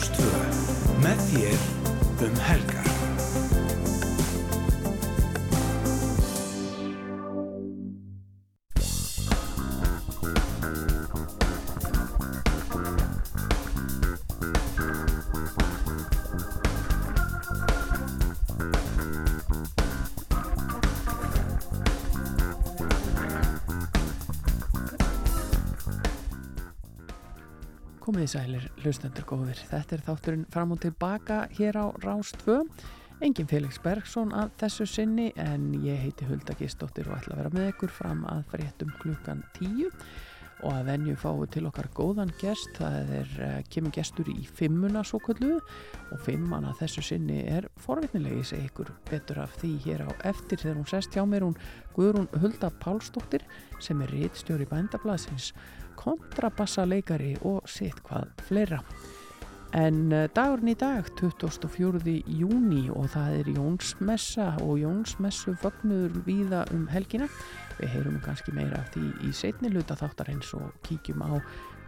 Rástvö með þér um helgar. Komið í sælir, hlustendur góðir. Þetta er þátturinn fram og tilbaka hér á Rás 2. Engin Felix Bergson að þessu sinni en ég heiti Hulda Gistóttir og ætla að vera með ykkur fram að fréttum klukkan 10 og að venju fáu til okkar góðan gest. Það er, uh, kemur gestur í fimmuna svo kallu og fimman að þessu sinni er forvitnilegi segi ykkur betur af því hér á eftir þegar hún sest hjá mér hún Guðrún Hulda Pálsdóttir sem er réttstjóri bændablasins kontrabassaleikari og sitt hvað fleira. En uh, dagurinn í dag, 24. júni og það er Jónsmessa og Jónsmessu fögnuður víða um helgina. Við heyrum kannski meira af því í setni luta þáttar eins og kíkjum á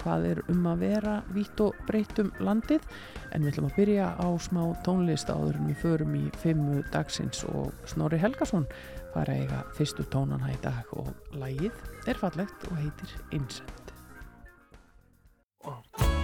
hvað er um að vera vítt og breytt um landið. En við ætlum að byrja á smá tónlist áður en við förum í fimmu dagsins og Snorri Helgason fara eiga fyrstu tónana í dag og lægið er fallegt og heitir Insend. Að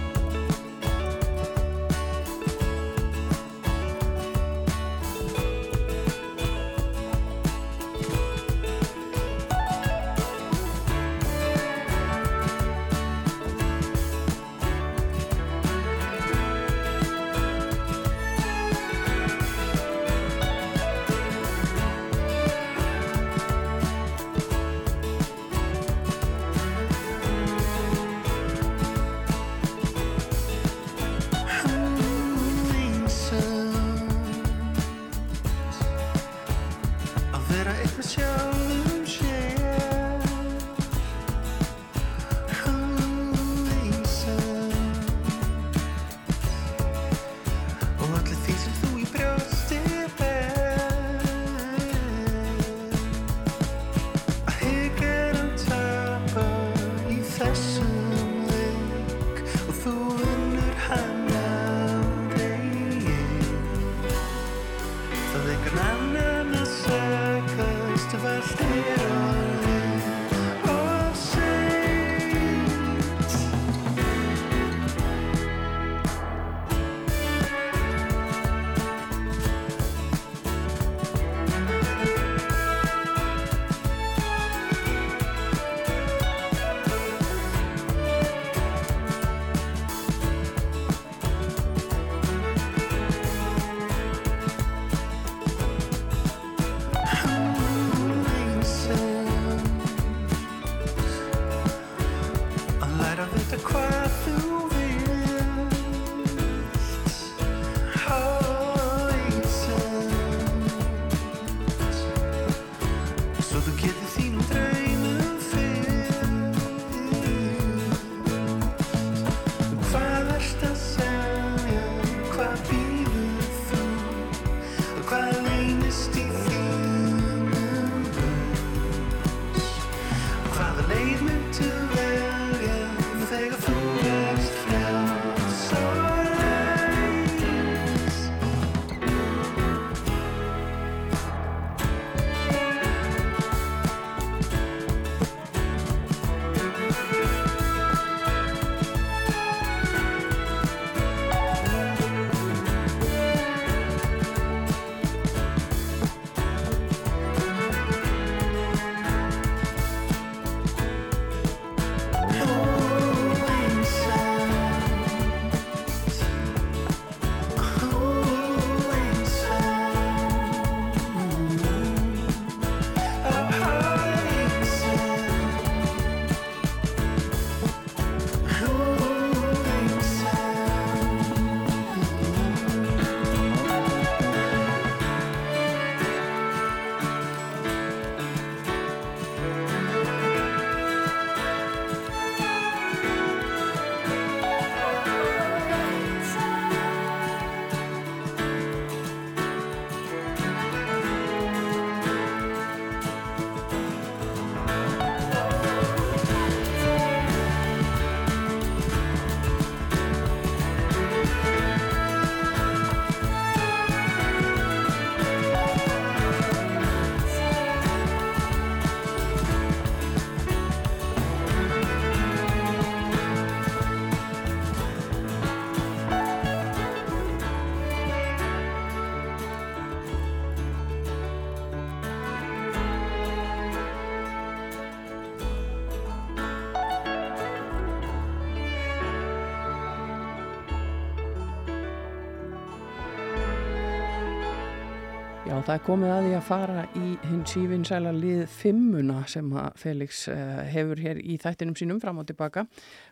það er komið að því að fara í hinn sífinsæla lið fimmuna sem að Felix uh, hefur hér í þættinum sínum fram og tilbaka,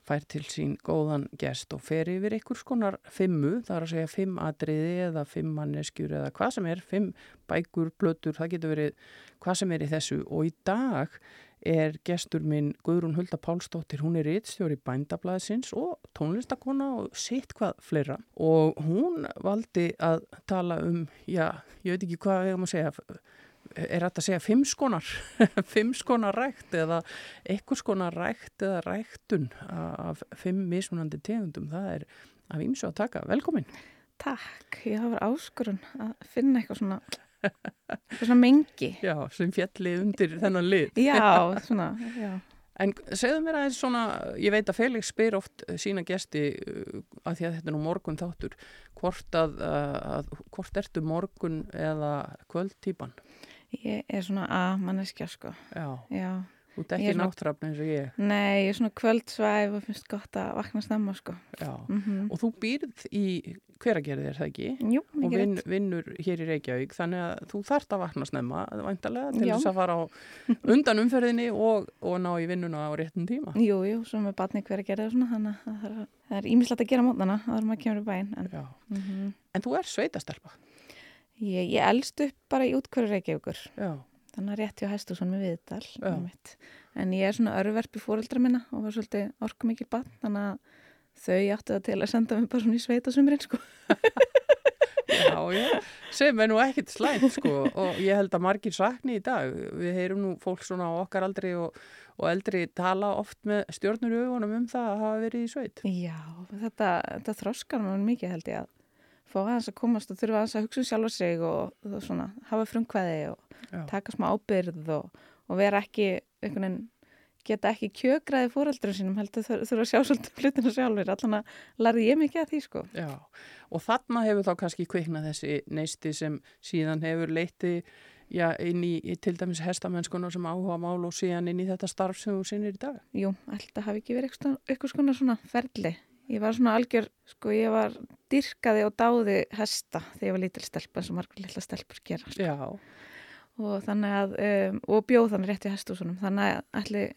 fær til sín góðan gest og fer yfir einhvers konar fimmu, það er að segja fimm atriði eða fimm manneskjur eða hvað sem er, fimm bækur, blötur, það getur verið hvað sem er í þessu. Og í dag er gestur minn Guðrún Hulda Pálsdóttir, hún er rittstjóri bændablaðsins og tónlistakona og sitt hvað fleira. Og hún valdi að tala um, já, ég veit ekki hvað við erum að segja, er þetta að segja fimm skonar, fimm skonar rækt eða eitthvað skonar rækt eða ræktun af fimm mismunandi tegundum, það er af ímsu að taka, velkomin. Takk, ég hafa verið áskorun að finna eitthvað svona, eitthvað svona mengi. Já, sem fjalli undir þennan lið. Já, svona, já. En segðu mér aðeins svona, ég veit að Felix spyr oft sína gesti uh, að því að þetta er nú morgun þáttur, hvort að, uh, að hvort ertu morgun eða kvöldtýpan? Ég er svona að manneskja, sko. Já, Já. Þú ert ekki er náttrafn eins og ég. Nei, ég er svona kvöldsvæf og finnst gott að vakna snemma, sko. Já, Mm og þú býrð í hveragerði er það ekki? Jú, Og mikið vin, rétt. vinnur hér í Reykjavík, þannig að þú þarft að vakna snemma, væntalega, til þess að fara á undan umferðinni og, og ná í vinnuna á réttum tíma. Jú, jú, svo með batni hver að gera það svona, þannig að það er- er ímislegt að gera mótnana, það er maður kemur í bæinn. En, mm en þú er sveitastelpa. ég, ég elst upp bara í útkvöru Reykjavíkur, Já, þannig að rétt hjá Hestússon með viðdal. En ég er svona örverfi fóreldra minna og var svolítið orku mikið batn, þannig að þau áttu það til að senda mig bara svona í sveitasumrin, sko. Já, já, sem er nú ekkit slæmt sko og ég held að margir sakni í dag. Við heyrum nú fólk svona á okkar aldri og, og eldri tala oft með stjórnur í augunum um það að hafa verið í sveit. Já, þetta, þetta þroskar mér mikið held ég að fá aðeins að komast og þurfa aðeins að hugsa um sjálfa sig og, og svona, hafa frumkvæði og Já. taka smá ábyrð og, og vera ekki einhvern veginn geta ekki kjökraði fóreldurum sínum heldur þur- þurfa að sjá svolítið hlutinu sjálfur allan að lærði ég mikið að því sko Já, og þarna hefur þá kannski kviknað þessi neisti sem síðan hefur leiti já, inn í, í til dæmis hestamennskunar sem áhuga mál og síðan inn í þetta starf sem þú sinnir í dag. Jú, alltaf hafi ekki verið eitthvað, svona ferli ég var svona algjör, sko ég var dyrkaði og dáði hesta þegar ég var lítil stelpa eins og margur lilla stelpur gera sko. Já, og þannig að, um, og bjóð þannig rétt í hestúsunum þannig að allir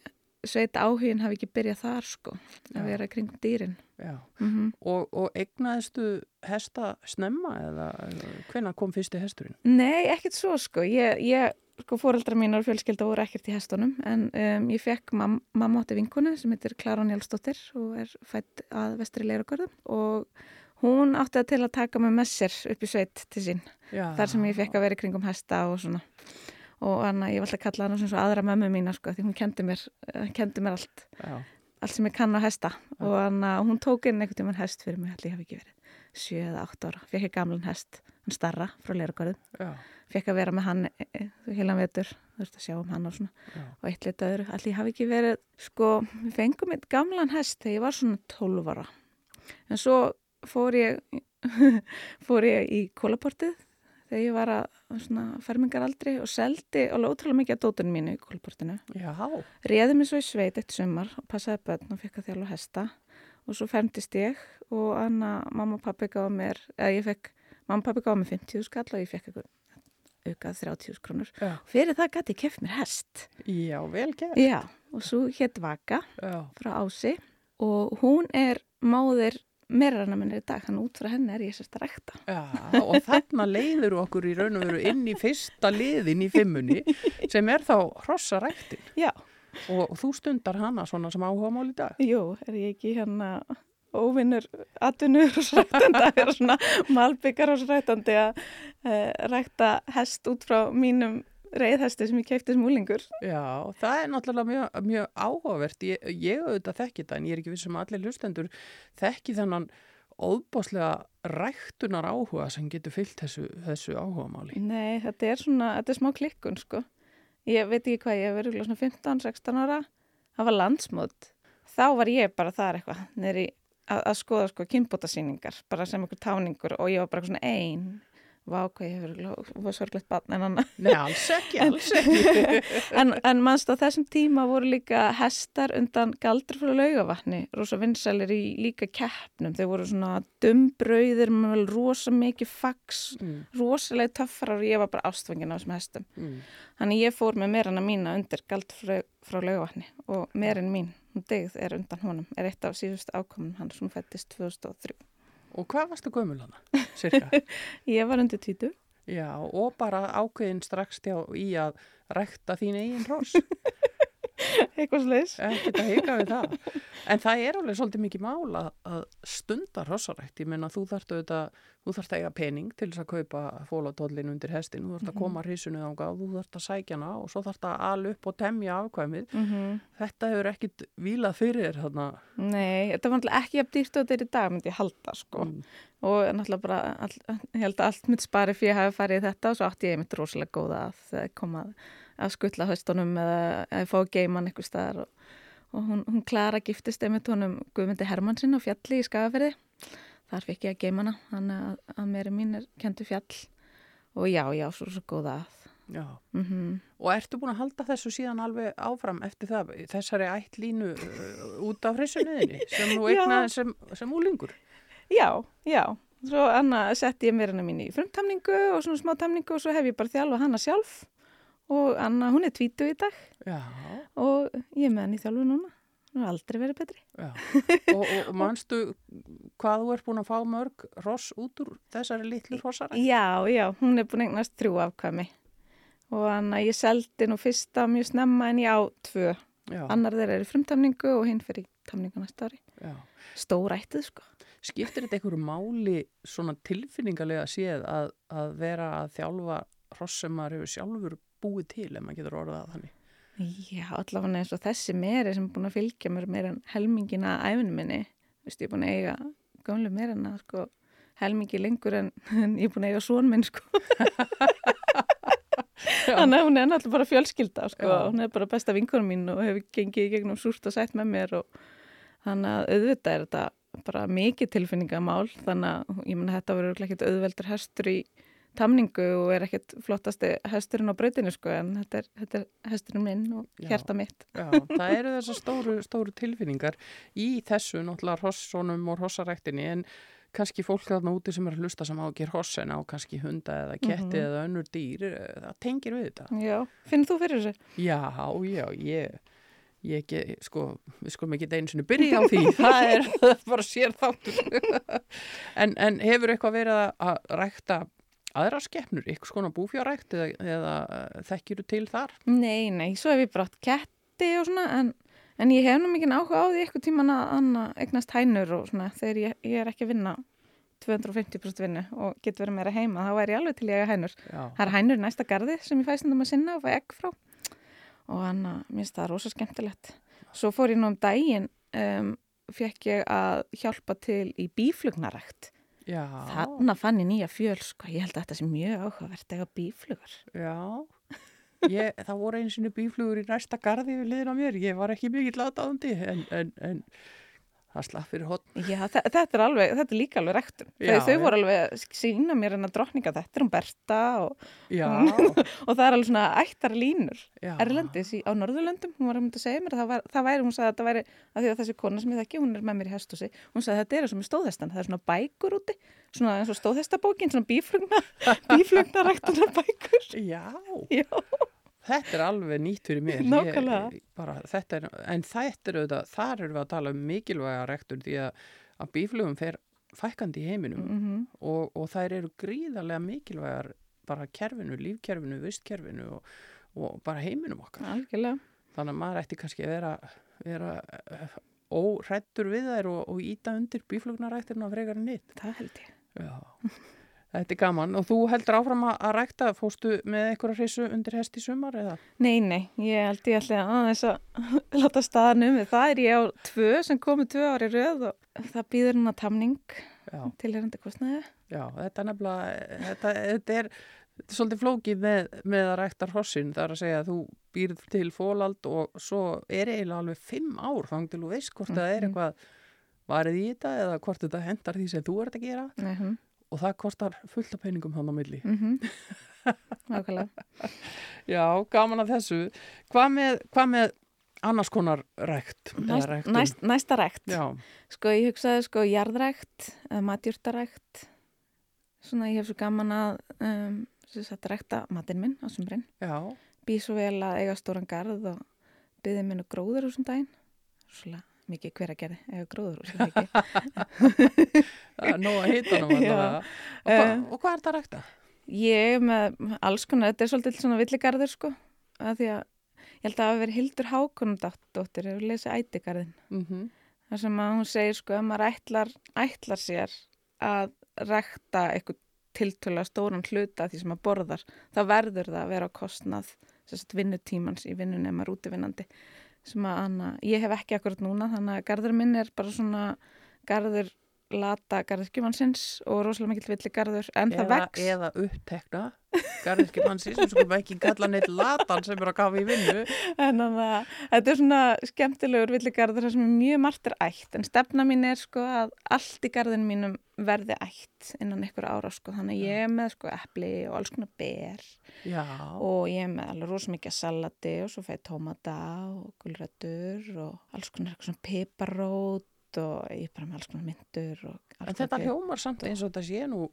sveita áhugin hafi ekki byrjað þar sko Já. að vera kringum dýrin já. mm Og, og egnaðistu hesta snemma eða hvenær kom fyrsti hesturinn? Nei, ekkert svo sko ég, ég sko fóreldra mínar og fjölskylda voru ekkert í hestunum en um, ég fekk mam, mamma átti vinkunu sem heitir Klara Njálsdóttir og er fætt að vestri leiragörðum og hún átti það til að taka mig með sér upp í sveit til sín Já, þar sem ég fekk að vera kringum hesta og svona. Og hann, ég alltaf að kalla hann svona svo aðra mömmu mína sko því hún kendi mér, eh, kendi mér allt Já, allt sem ég kann á hesta. Og hann, hún tók inn einhvern tímann hest fyrir mig, allir hef ekki verið 7 eða 8 ára, fekk ég gamlan hest hann starra frá leiragörðum já, fekk að vera með hann e, e, heilan vetur, þú veist að sjá um hann og og eitt lit öðru, allir hafi ekki verið sko, við fengum eitt gamlan hest þegar ég var svona 12 ára. En svo fór ég fór ég í kólaportið þegar ég var að svona fermingaraldri og seldi alveg ótrúlega mikið að dótunum mínu í kólaportinu. Réði mig svo í sveit eitt sumar og passaði börn og fekk að þjála hesta. Og svo fermtist ég og Anna, mamma og pappi gáði mér eða ég fekk, mamma og pappi gáði mér 50 skall og ég fekk aukað 30 krónur. já, Fyrir það gæti ég keft mér hest. já, vel gert. Já, og svo hétt Vaka Já, frá Ási og hún er máðir meirarana minnir í dag, hann út frá henni er ég sérst að rækta. já, og þarna leiður okkur í raun og veru inn í fyrsta liðin í fimmunni sem er þá hrossaræktin Já, og þú stundar hana svona sem áhuga mál í dag. jú, er ég ekki hérna óvinnur atvinnur og ræktandi að vera svona malbyggar og ræktandi að uh, rækta hest út frá mínum reyðhesti sem ég keipti sem úlingur. Já, það er náttúrulega mjög, mjög áhugavert. Ég, ég auðvitað þekki það en ég er ekki vissum að allir hlustendur þekki þennan óbáslega ræktunar áhuga sem getur fyllt þessu, þessu áhugamáli. Nei, þetta er svona, þetta er smá klikkun sko. Ég veit ekki hvað, ég örugglega svona 15-16 ára, það var landsmót. Þá var ég bara þar eitthvað, neri að, að skoða sko kynbótasýningar, bara sem einhver táningur og ég var bara svona ein. vá hvað ég hefur sorglegt barn en annað Nei, alls ekki, alls ekki. en, en mannst á þessum tíma voru líka hestar undan frá laugavatni, rosa vinsælir í líka keppnum, þeir voru svona dumbrauðir með vel rosa mikið fax, Mm, rosalega töffar og ég var bara ástfangin á þessum hestum mm. þannig ég fór með merana mína undir frá laugavatni og merin mín, hún degð er undan honum er eitt af síðust ákomum, hann sem fættist 2003. Og hvað varstu gömul hana, cirka? Ég var undir tvítu Já, og bara ákveðin strax hjá í að rekta þín eigin hross. eitthvað sliðis Ekkert að hika við það. En það er alveg svolítið mikið mál að, að stunda hrossarækt. Ég menna þú þarft auðvitað, þú þarft að eiga pening til þess að kaupa fólatóllin undir hestin. Þú þarft að koma hrísunni ánga og þú þarft að sækja hana og svo þarft að ala upp og temja afkvæmið. mm Þetta hefur ekkit vilað fyrir þér þarna. Nei, þetta var ekki jafn dýrt og þetta er í dag myndi ég halda sko Mm. og náttúrulega bara, all, ég held að allt mitt spari fyrir að hafa farið þetta og svo átti ég mitt rosalega góða að þegar koma að, að skutla höstunum eða að fá geiman eitthvað staðar og, og hún, hún Klara giftist einmitt honum Guðmundi Hermannsinn á fjalli í Skagaferði þar fikk ég að geimana þannig að, að mér er mín er kentu fjall og já, já, svo, svo góða að Já. mm Og ertu búin að halda þessu síðan alveg áfram eftir það, þessari ættlínu uh, út af hrissunniðinni sem þú Já. eignaði sem, sem úlingur? Já, já. Svo Anna setti ég mér hana mín í frumtamningu og svona smá tamningu og svo hef ég bara þjálfað hana sjálf og Anna, hún er tvítu í dag Já, og ég er með hann í þjálfu núna. Hún har aldrei verið betri. já. Og, og, manstu hvað þú ert búin að fá mörg ross út úr þessari litlu rossara? Já, já, hún er búin að eignast þrjú afkvæmi og Anna, ég seldi nú fyrsta mjög snemma en ég á tvö. Já, Annar þeirra er í frumtamningu og hinn fyrir tamningu næsta ári. já. Stórættið, sko. Skiptir þetta einhverju máli svona tilfinningarlega séð að, að vera að þjálfa ross sem maður hefur sjálfur búið til ef maður getur orðað að þannig? Já, allavega eins og þessi meri sem er búin að fylgja mér meira en helmingina æfinu minni. Þú veist, ég er búin að eiga gamlu merina, sko, helmingi lengur en, en ég er búin að eiga són minn, sko. Þannig að hún er náttúrulega bara fjölskylda, sko. Já. Hún er bara besta vinkunum mín og hefur gengið gegnum súrt og sætt með mér og þannig að auðvitað er þetta bara mikið tilfinningamál. Þannig að ég menna þetta verður ekkert auðveldur hestur í tamningu og er ekkert flottasti hesturinn á brautinu, sko, en þetta er, þetta er hesturinn minn og Já. hjarta mitt. Já, það eru þessar stóru, stóru tilfinningar í þessu náttúrulega hossonum og hossaræktinni en kannski fólk þarna úti sem er að hlusta sem á ekki hossin á kannski hunda eða ketti Mhm. eða önnur dýr, eh, það tengir við þetta. Já, finnir þú fyrir þessu? Já, já, ég, ég ekki, sko, við skulum ekki einu sinni byrja á því, það er bara sér þáttur. en, en hefur eitthvað verið að rækta aðra skeppnur, eitthvað skona búfjárækt eða, eða eh, þekkirðu til þar? Nei, nei, svo hef ég brátt ketti og svona, en, en ég hef nú mikið áhuga á því eitthvað tíman að anna eignast hænur og svona, þegar ég, ég er ekki að vinna 250% vinnu og getur verið meira heima, þá væri ég alveg til ég að hænur. Já, Það er hænur næsta garði sem ég fæst um að sinna og fæ egg frá og hann að mér finnst það rosa skemmtilegt. Svo fór ég nú um daginn, um, fekk ég að hjálpa til í bíflugnarækt. Já. Þannig fann ég nýja fjöl, sko, ég held að þetta sé mjög áhugavert eða bíflugur. Já, ég, það voru einu sinni bíflugur í næsta garði við liðin á mér. Ég var ekki mikill aðdáðandi en, en, en það slapp fyrir hotn. Já, þe- þetta er, alveg, þetta er líka alveg rektun. Þegar þau já. voru alveg sína mér en að drottninga þetta er hún Berta og, og það er alveg svona ættar línur erlendis í, á Norðurlöndum. Hún var að mynda að segja mér að það, var, það væri, hún sagði að þetta væri, að því að þessi kona sem ég þekki, hún er með mér í hestúsi, hún sagði að þetta er eins og með stóðhestan, það er svona bækur úti, svona eins og stóðhestabókin, svona bíflugna, bíflugna ræktunar bækur. Já, Já, þetta er alveg nýtt fyrir mér. Nákvæmlega. bara, þetta er, en þetta er auðvitað, þar erum við að tala um mikilvæga rektur því að, að bíflugum fer fækkandi í heiminum mm og, og þær eru gríðarlega mikilvægar bara kerfinu, lífkerfinu, vistkerfinu og, og bara heiminum okkar. algjörlega. Þannig að maður ætti kannski að vera, vera eh, órættur við þær og, og íta undir bíflugnaræktirna frekar en nýtt. Það held ég. Já, þetta er gaman og þú heldur áfram að, að rækta, fóstu með einhverja hrissu undir hest í sumar eða? Nei, nei, ég held ég ætli aðeins að láta staðan um það er ég á tvö sem komu tvö ári röð og það býður hún að tamning Já, tilherandi kostnaði. já, þetta er nefnilega, þetta, þetta er, svolítið flókið með, með að rækta hrossin, það er að segja að þú býrð til fólald og svo er eiginlega alveg fimm ár þang til þú veist hvort það er Mhm. eitthvað varið í þetta eða hvort þetta hendar því sem þú ert að gera Nei, hm. Og það kostar fullt af peningum hann á milli. Mm Nákvæmlega. Já, gaman að þessu. Hvað með, hvað með annars konar rækt? Næst, næst, næsta rækt. Já, Sko, ég hugsaði sko jarðrækt, eða matjúrtarækt. Svona, ég hef svo gaman að um, sagt, rækta matinn minn á sumrin. já, Býð svo vel að eiga stóran garð og byggði minnu gróður úr daginn. Svona mikið hver að gerði, eiga gróður það nóg að hann allavega. Og, hva, Eh. og hvað er þetta að rækta? Ég með alls konar, þetta er svolítið svona villigarður sko, að því að ég held að það hafi verið Hildur Hákonundóttir, hefur lesið ætigarðin. Mm þar sem að hún segir sko að maður ætlar, ætlar sér að rekta eitthvað tiltölu stóran hluta því sem maður borðar þá verður það að vera á kostnað vinnutímans í vinnunni ef maður er útivinnandi sem að anna, ég hef ekki akkurat núna þannig að garður minn er bara svona garður lata garðskjumannsins og rosalega mikill villi garður en það eða, vex. eða upptekna garðirskimansi sem skulum ekki kalla neitt latan sem er að kafa í vinnu. En þannig að þetta er svona skemmtilegur villigarður sem er mjög margt er ætt en stefna mín er sko að allt í garðinu mínum verði ætt innan einhver ára sko. Þannig að ég er með sko epli og alls konar ber. Já, og ég er með alveg rosa mikið salati og svo fæði tómata og gulrætur og alls konar eitthvað svona piparót og ég er bara með alls konar myndur en þetta hljómar samt eins og þetta sé nú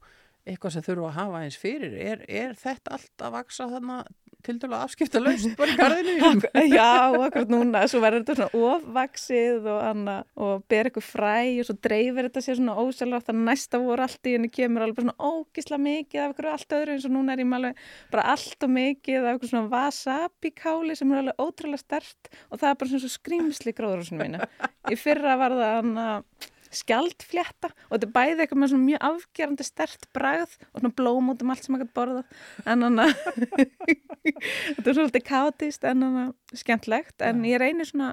eitthvað sem þurfa að hafa eins fyrir er, er þetta allt að vaksa þarna til dæla afskipta laust bara í garðinu Já, akkurat núna, svo verður þetta svona ofvaksið og, anna, og ber eitthvað fræ og svo dreifir þetta sér svona ósjálfrátt að næsta voru allt í henni kemur alveg svona ógisla mikið af eitthvað allt öðru eins og núna er ég með bara allt og mikið af eitthvað svona wasabi káli sem er alveg ótrúlega stert og það er bara svona svo skrýmsli gróðurhúsinu mínu. Í fyrra var það hann skjaldflétta og þetta er bæði eitthvað með svona mjög afgerandi stert bragð og svona blóm út um allt sem maður gæti borðað en hann að þetta er svolítið kátist en hann að skemmtlegt en ég reynir svona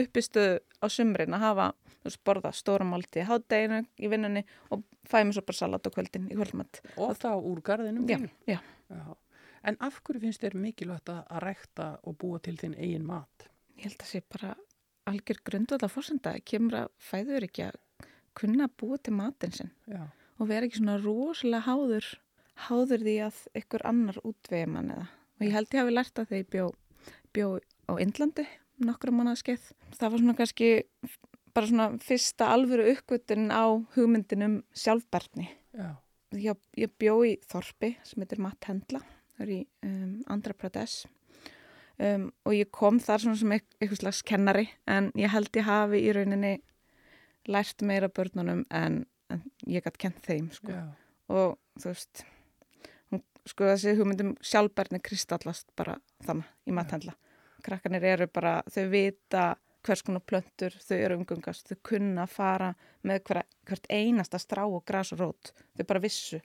uppistuð á sumrin að hafa veist, borða stóra málti í hátdeginu í vinnunni og fæ mér svo bara salat á kvöldin í kvöldmatt. og þá úr garðinum Já, já. Já. en af hverju finnst þér mikilvægt að að rækta og búa til þinn eigin mat Ég held að sé bara algjör grundvölda fórsenda. Kemur að fæður ekki að kunna að búa til matinn sinn og vera ekki svona rosalega háður, háður því að ykkur annar útvegi mann eða. Og ég held ég hafi lært að þegar ég bjó, bjó á Indlandi nokkra mánuðaskeið. Það var svona kannski bara svona fyrsta alvöru uppgötun á hugmyndinum sjálfberðni. já, Ég, ég bjó í Þorpi sem heitir Matt Hendla, það er í um, Andhra Pradesh um, og ég kom þar svona sem eit- eitthvað slags kennari en ég held ég hafi í rauninni lært meira börnunum en, en ég gætt kent þeim sko. og þú veist hún, sko þessi hugmyndum sjálfbærni kristallast bara þannig í Matt Hendla krakkanir eru bara, þau vita hvers konar plöntur þau eru umgungast, þau kunna fara með hver, hvert einasta strá og gras og rót, þau bara vissu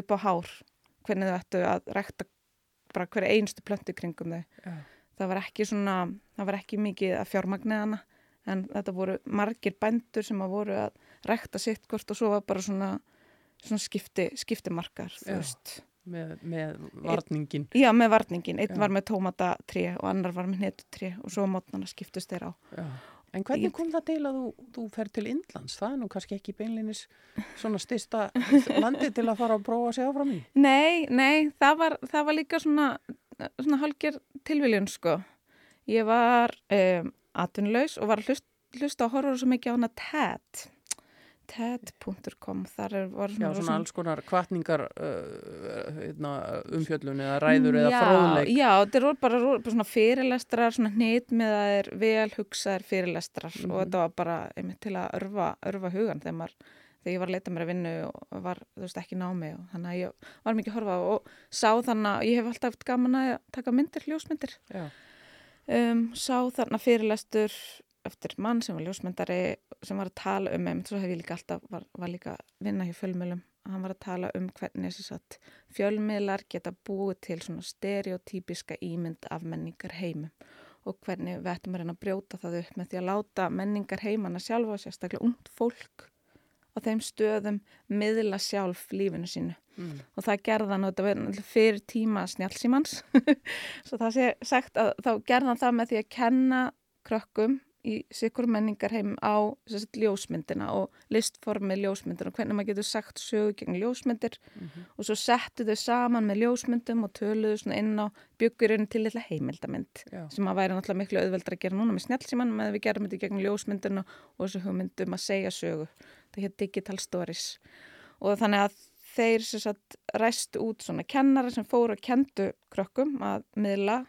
upp á hár, hvernig þau ættu að rekta bara hver einstu plöntu kringum þau. já, Það var ekki svona, það var ekki mikið að fjármagnið hana, en þetta voru margir bændur sem að voru að rekta sitt hvort og svo var bara svona, svona skipti, skiptimarkar, Já. með, með varningin Já, með varningin. Einn Já. var með tómatatré og annar var með netutré og svo mótnana skiptust þeir á. já. en hvernig kom það til að þú, þú fer til Indlands það er nú kannski ekki beinlinis svona styrsta landi til að fara að prófa að segja áfram í Nei, nei, það var, það var líka svona, svona hálgir tilviljun sko. Ég var um, atvinnlaus og var að hlust, hlusta og horfa svo mikið á hana TED. TED.com, þar er, Já, svona, svona alls konar kvartningar uh, hérna, umfjöllun eða ræður eða já, fróðleik. Já, þetta er bara, bara svona fyrirlestrar, svona hnit með að er vel hugsaðir fyrirlestrar Mhm. og þetta var bara einmitt til að örfa, örfa hugan þegar, maður, þegar ég var að leita mér að vinnu og var, þú veist, ekki námi og þannig að ég var mikið að horfa á og sá þannig að ég hef alltaf haft gaman að taka myndir, ljósmyndir. Já, Um, sá þarna fyrirlestur eftir mann sem var ljósmyndari sem var að tala um, einmitt svo hef ég líka alltaf, var, var líka vinna hjá fjölmiðlum hann var að tala um hvernig þess að fjölmiðlar geta búið til svona stereotypiska ímynd af menningar heimum og hvernig við ættum að reyna að brjóta það upp með því að láta menningar heimana sjálfa, sérstaklega ungt fólk á þeim stöðum miðla sjálf lífinu sínu. Mm. og það gerðan og þetta náttúrulega fyrir tíma snjálsímans svo það sé sagt að þá gerðan það með því að kenna krökkum í sikur menningarheim á sérst, ljósmyndina og listformi ljósmyndina og hvernig maður getur sagt sögu gegn ljósmyndir. Og svo settu þau saman með ljósmyndum og töluðu svona inn á byggurinn til eitthvað heimildamind Já. sem að væri náttúrulega miklu auðveldra að gera núna með snjálfsíman með við gerum þetta gegn ljósmyndina og þessu hugmyndum að segja sögu það hér digital stories. Og þannig að þeir sagt ræstu út svona kennara sem fóru og kendu krökkum að miðla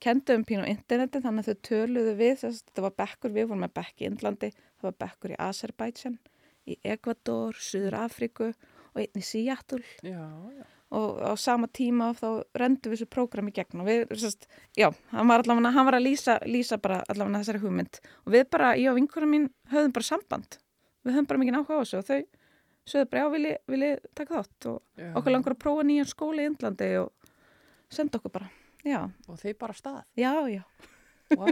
kendu um pínu á interneti þannig að þau töluðu við þess að þetta var bekkur, við vorum með bekk í Indlandi það var bekkur í Azerbaijan í Ecuador, Suður Afríku og einn í Seattle. Já, já. og á sama tíma þá rendum við þessu prógram í gegn og við, sérst, já, hann var allavega, hann var að lýsa, lýsa bara allavega þessari hugmynd. Og við bara, ég og vinkurum mín höfðum bara samband, við höfðum bara mikið áhuga á þessu og þau sögðu bara, já, vil ég, vil ég taka þátt og Já. okkur langar að prófa nýjan skóla í Indlandi og senda okkur bara, já, Og þeir bara stað. já, já. Vá.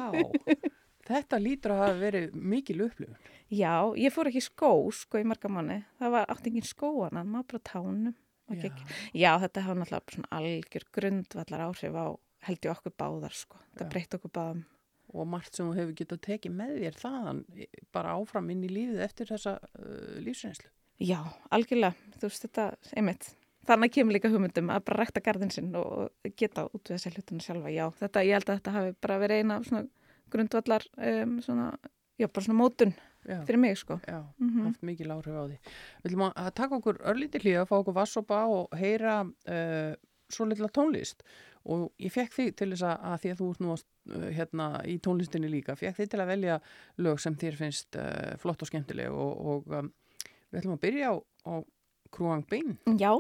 Þetta lítur að hafa verið mikil upplifun. Já, ég fór ekki skó, sko, í marga manni. Það var átt engin skóana, maður bara tánum. Já. Já, þetta hafa náttúrulega algjör grundvallar áhrif á held ég okkur báðar, sko. Það breytti okkur báðum. Og margt sem þú hefur getað tekið með þér þaðan bara áfram inn í lífið eftir þessa uh, lífsreynslu. Já, algjörlega, þú veist þetta, einmitt. Þannig kemur líka hugmyndum að bara rækta garðin sinn og geta út við þessi hlutuna sjálfa. Já, þetta, ég held að þetta hafi bara verið eina svona grundvallar, um, svona, já, bara svona mótun Já. fyrir mig, sko. Já, Mhm. haft mikil áhrif á því. Við ætlum að- að taka okkur örlítið hlýða, fá okkur vassopa og heyra uh, svo litla tónlist og ég fekk þig til þess að, að því að þú ert nú uh, hérna í tónlistinni líka, fekk þig til að velja lög sem þér finnst uh, flott og skemmtileg og, og um, við ætlum að byrja á, á Krúang Bein. Já,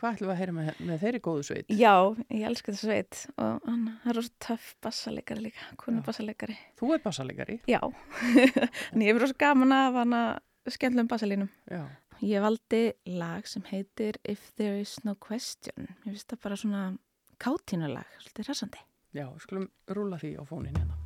Hvað ætlum við að heyra með, með þeirri góðu sveit? já, ég elska þessu sveit og hann hann er rosa töff bassalegari líka, konu bassalegari. Þú er bassalegari. Já, en ég er rosa gaman af hana skemmtlum bassalínum. Já. Ég valdi lag sem heitir If There Is No Question. Ég finnst það bara svona kátínulag, svolítið rasandi. Já, skulum rúla því á fónin hérna.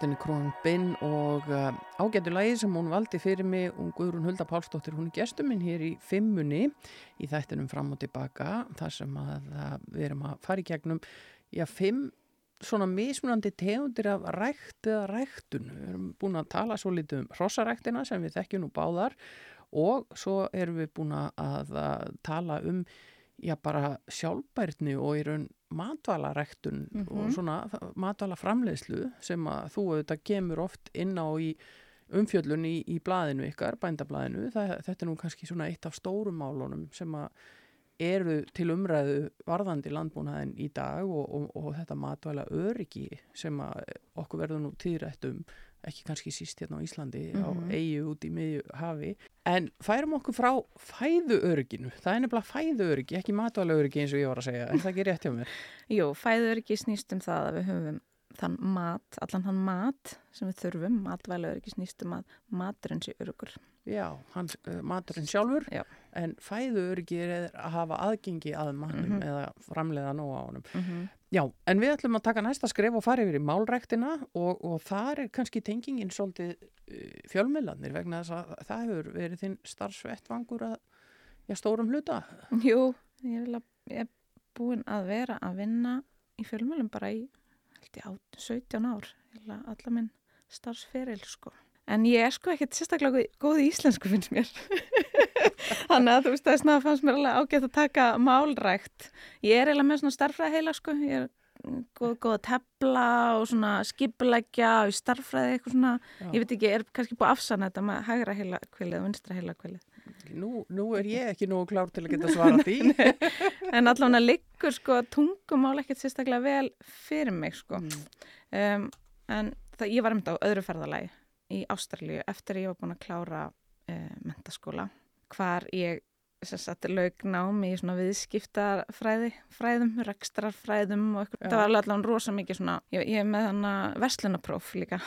Heyrðu við hljómsdeinni Krón Binn og uh, ágættu lagi sem hún valdi fyrir mig og Guðrún Hulda Pálsdóttir, hún er gestur minn hér í fimmunni í þættinum fram og tilbaka þar sem að, að við erum að fara í gegnum, já, fimm svona mismunandi tegundir af rækt eða ræktun. Við erum búin að tala svo litið um hrossaræktina sem við þekkjum nú báðar og svo erum við búin að tala um já bara sjálfbærni og í raun matvalaræktun og Mhm. svona matvalaframleiðslu sem að þú auðvitað kemur oft inn á í umfjöllun í, í blaðinu ykkar, bændablaðinu. Það, þetta er nú kannski svona eitt af stórum málunum sem að eru til umræðu varðandi landbúnaðin í dag og, og, og þetta matvæla öryggi sem að okkur verður nú tíðrætt um ekki kannski síst hérna á Íslandi á Mhm. eigu út í miðju hafi en færum okkur frá fæðu örygginu það er nefnilega fæðu öryggi, ekki matvæla öryggi eins og ég var að segja, er það ekki rétt hjá mér? Jú, fæður ekki snýst um það að við höfum þann mat, allan þann mat sem við þurfum, matvælaður ekki snýst um að maturinn sé örugur. Já, hans, uh, maturinn sjálfur Já. en fæðu öryggi er að hafa aðgengi að matnum Mhm. eða framleiða nóg á honum Mm -hmm. Já, en við ætlum að taka næsta skref og fara yfir í málræktina og, og þar er kannski tengingin svolítið uh, fjölmiðlanir vegna þess að það hefur verið þinn starfsvettvangur að já, stórum hluta. Jú, ég, að, ég er búin að vera að vinna í fjölmjölum bara í held ég, át- 17 ár, eiginlega alla minn starfsferil sko. En ég er sko ekkert sérstaklega góð- í íslensku finnst mér. Þannig að þú veist að það fannst mér alveg ágætt að taka málrækt. Ég er eiginlega með svona starffræði heila sko. Ég er mm, góð, góð að tepla og svona skipuleggja og í starffræði eitthvað svona. Já. Ég veit ekki, er kannski búið að afsanna þetta með hægra heila kvilið og vinstra heila kvilið. Nú, nú er ég ekki nógu klár til að geta svara því. En allan að liggur sko tungumál ekkert sérstaklega vel fyrir mig sko. Mm. Um, en það, ég var einmitt á öðru ferðalagi í Ástralíu eftir að ég var búin að klára uh, mentaskóla hvar ég sem sagt lauk námi í svona viðskiptafræði, fræðum, rekstrarfræðum og eitthvað. Það var allan rosa mikið svona, ég, ég með hana verslunapróf líka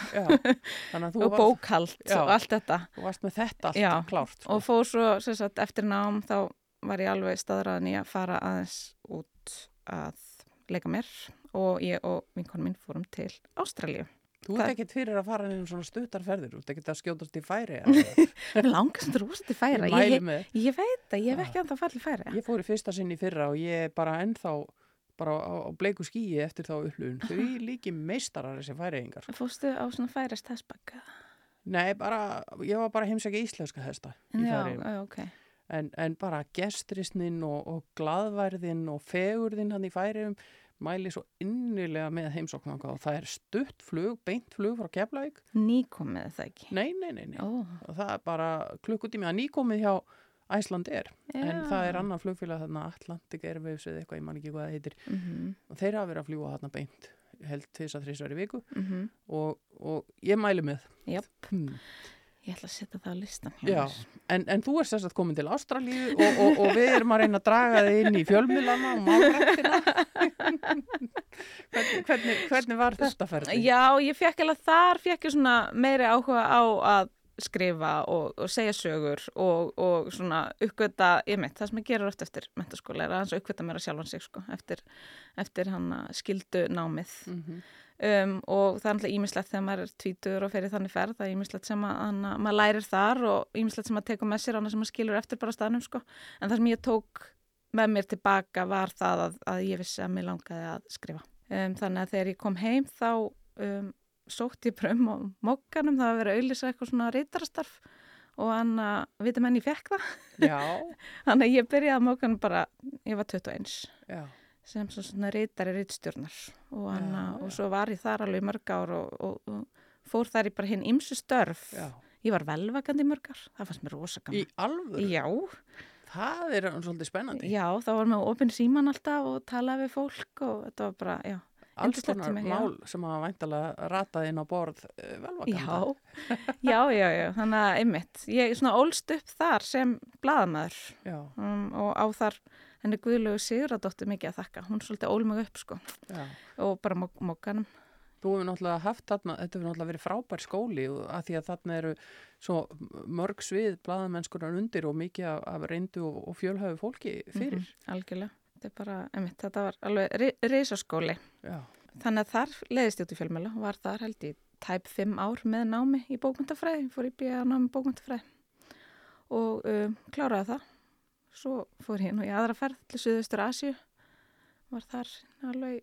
og bókhald Já. og allt þetta. þú varst með þetta allt Já, klárt. Sko. og fór svo sagt, eftir nám þá var ég alveg staðræðin í að fara aðeins út að leika mér og ég og vinkonu mín fórum til Ástralíu. Þú ert ekkert fyrir að fara inn svona stuttarferðir, þú ert ekkert að skjótast í færi. Langast að rosa til færa. Ég Ég, ég veit að ég hef ekki anþá farið til færa. Ég fór í fyrsta sinn í fyrra og ég bara ennþá bara á, á bleiku skíi eftir þá upplifun. Þau líki meistarar þessi færiðingar. Fóstu á svona færist hestbakka? Nei, bara, ég var bara að heimsækja íslenska hesta í Já, færiðum. já, ok. En, en bara gestrisnin og, og gladværðin og fegurðin hann í færiðum mæli svo innilega með heimsóknanga og það er stutt flug, beint flug frá Keflavík. Nýkomið það ekki? Nei, nei, nei, nei. Og það er bara klukkutími að nýkomið hjá Æsland er. En já. það er annan flugfélag þarna Atlantic Airwaves eða eitthvað, ég man ekki hvað það heitir. Mhm, Og þeir hafa verið að fljúa þarna beint held þess að þrísvar í viku mhm. og, og ég mæli með. Jöp. Hmm. Ég ætla að setja það á listan hjá Já, mér. en, en þú ert þess að komin til Ástralíu og, og, og við erum að reyna að draga þig inn í fjölmiðlana og málrættina. hvernig, hvernig, hvernig var þetta ferði? Já, ég fekk alveg þar, fekk ég svona meiri áhuga á að skrifa og, og segja sögur og, og svona uppgöta, ég mitt, það sem ég gerur oft eftir mentaskóla er að hans uppgöta mér að sjálfan sig sko, eftir, eftir hann skildu námið Mm um, og það er alltaf ímislegt þegar maður er tvítur og fer í þannig ferð, það er ímislegt sem að hana, maður lærir þar og ímislegt sem maður tekur með sér annað sem maður skilur eftir bara staðnum sko. en það sem ég tók með mér tilbaka var það að, að ég vissi að mér langaði að skrifa. Um, þannig að þegar ég kom heim þá um, sótt ég bara um á mokkanum það var að auðlýsa eitthvað svona reytarastarf og hann að vita menn ég fekk það. Þannig að ég byrjaði að mokkanum bara, ég var 21 já, sem svo svona reytari reytstjórnar og, Já, og svo var ég þar alveg mörg ár og, og, og fór þar í bara hinn ymsu störf já. ég var velvakandi í mörg ár, það fannst mér rosa Í alvöru? já, Það er svolítið spennandi. já, þá var með opinn síman alltaf og talaði við fólk og þetta var bara, já Alls konar tími, já. mál sem hafa væntalega ratað inn á borð uh, velvakanda. já, já, já, já, þannig að einmitt, ég svona ólst upp þar sem blaðamæður Já, um, og á þar henni Guðlegu Siguradóttir mikið að þakka, hún svolítið ól mig upp sko já. og bara mok mokkanum Þú hefur náttúrulega haft þarna, þetta hefur náttúrulega verið frábær skóli að því að þarna eru svo mörg svið blaðamennskunar undir og mikið af, af reyndu og, og fjölhæfu fólki fyrir. Mhm, algjörlega, þetta er bara, einmitt, þetta var alveg Já. þannig að þar leiðist ég út í fjölmjöla og var þar held ég tæp fimm ár með námi í bókmyndafræði, fór í bíða námi bókmyndafræði og um, kláraði það. Svo fór ég nú í aðra ferð til Suðaustur Asju, var þar alveg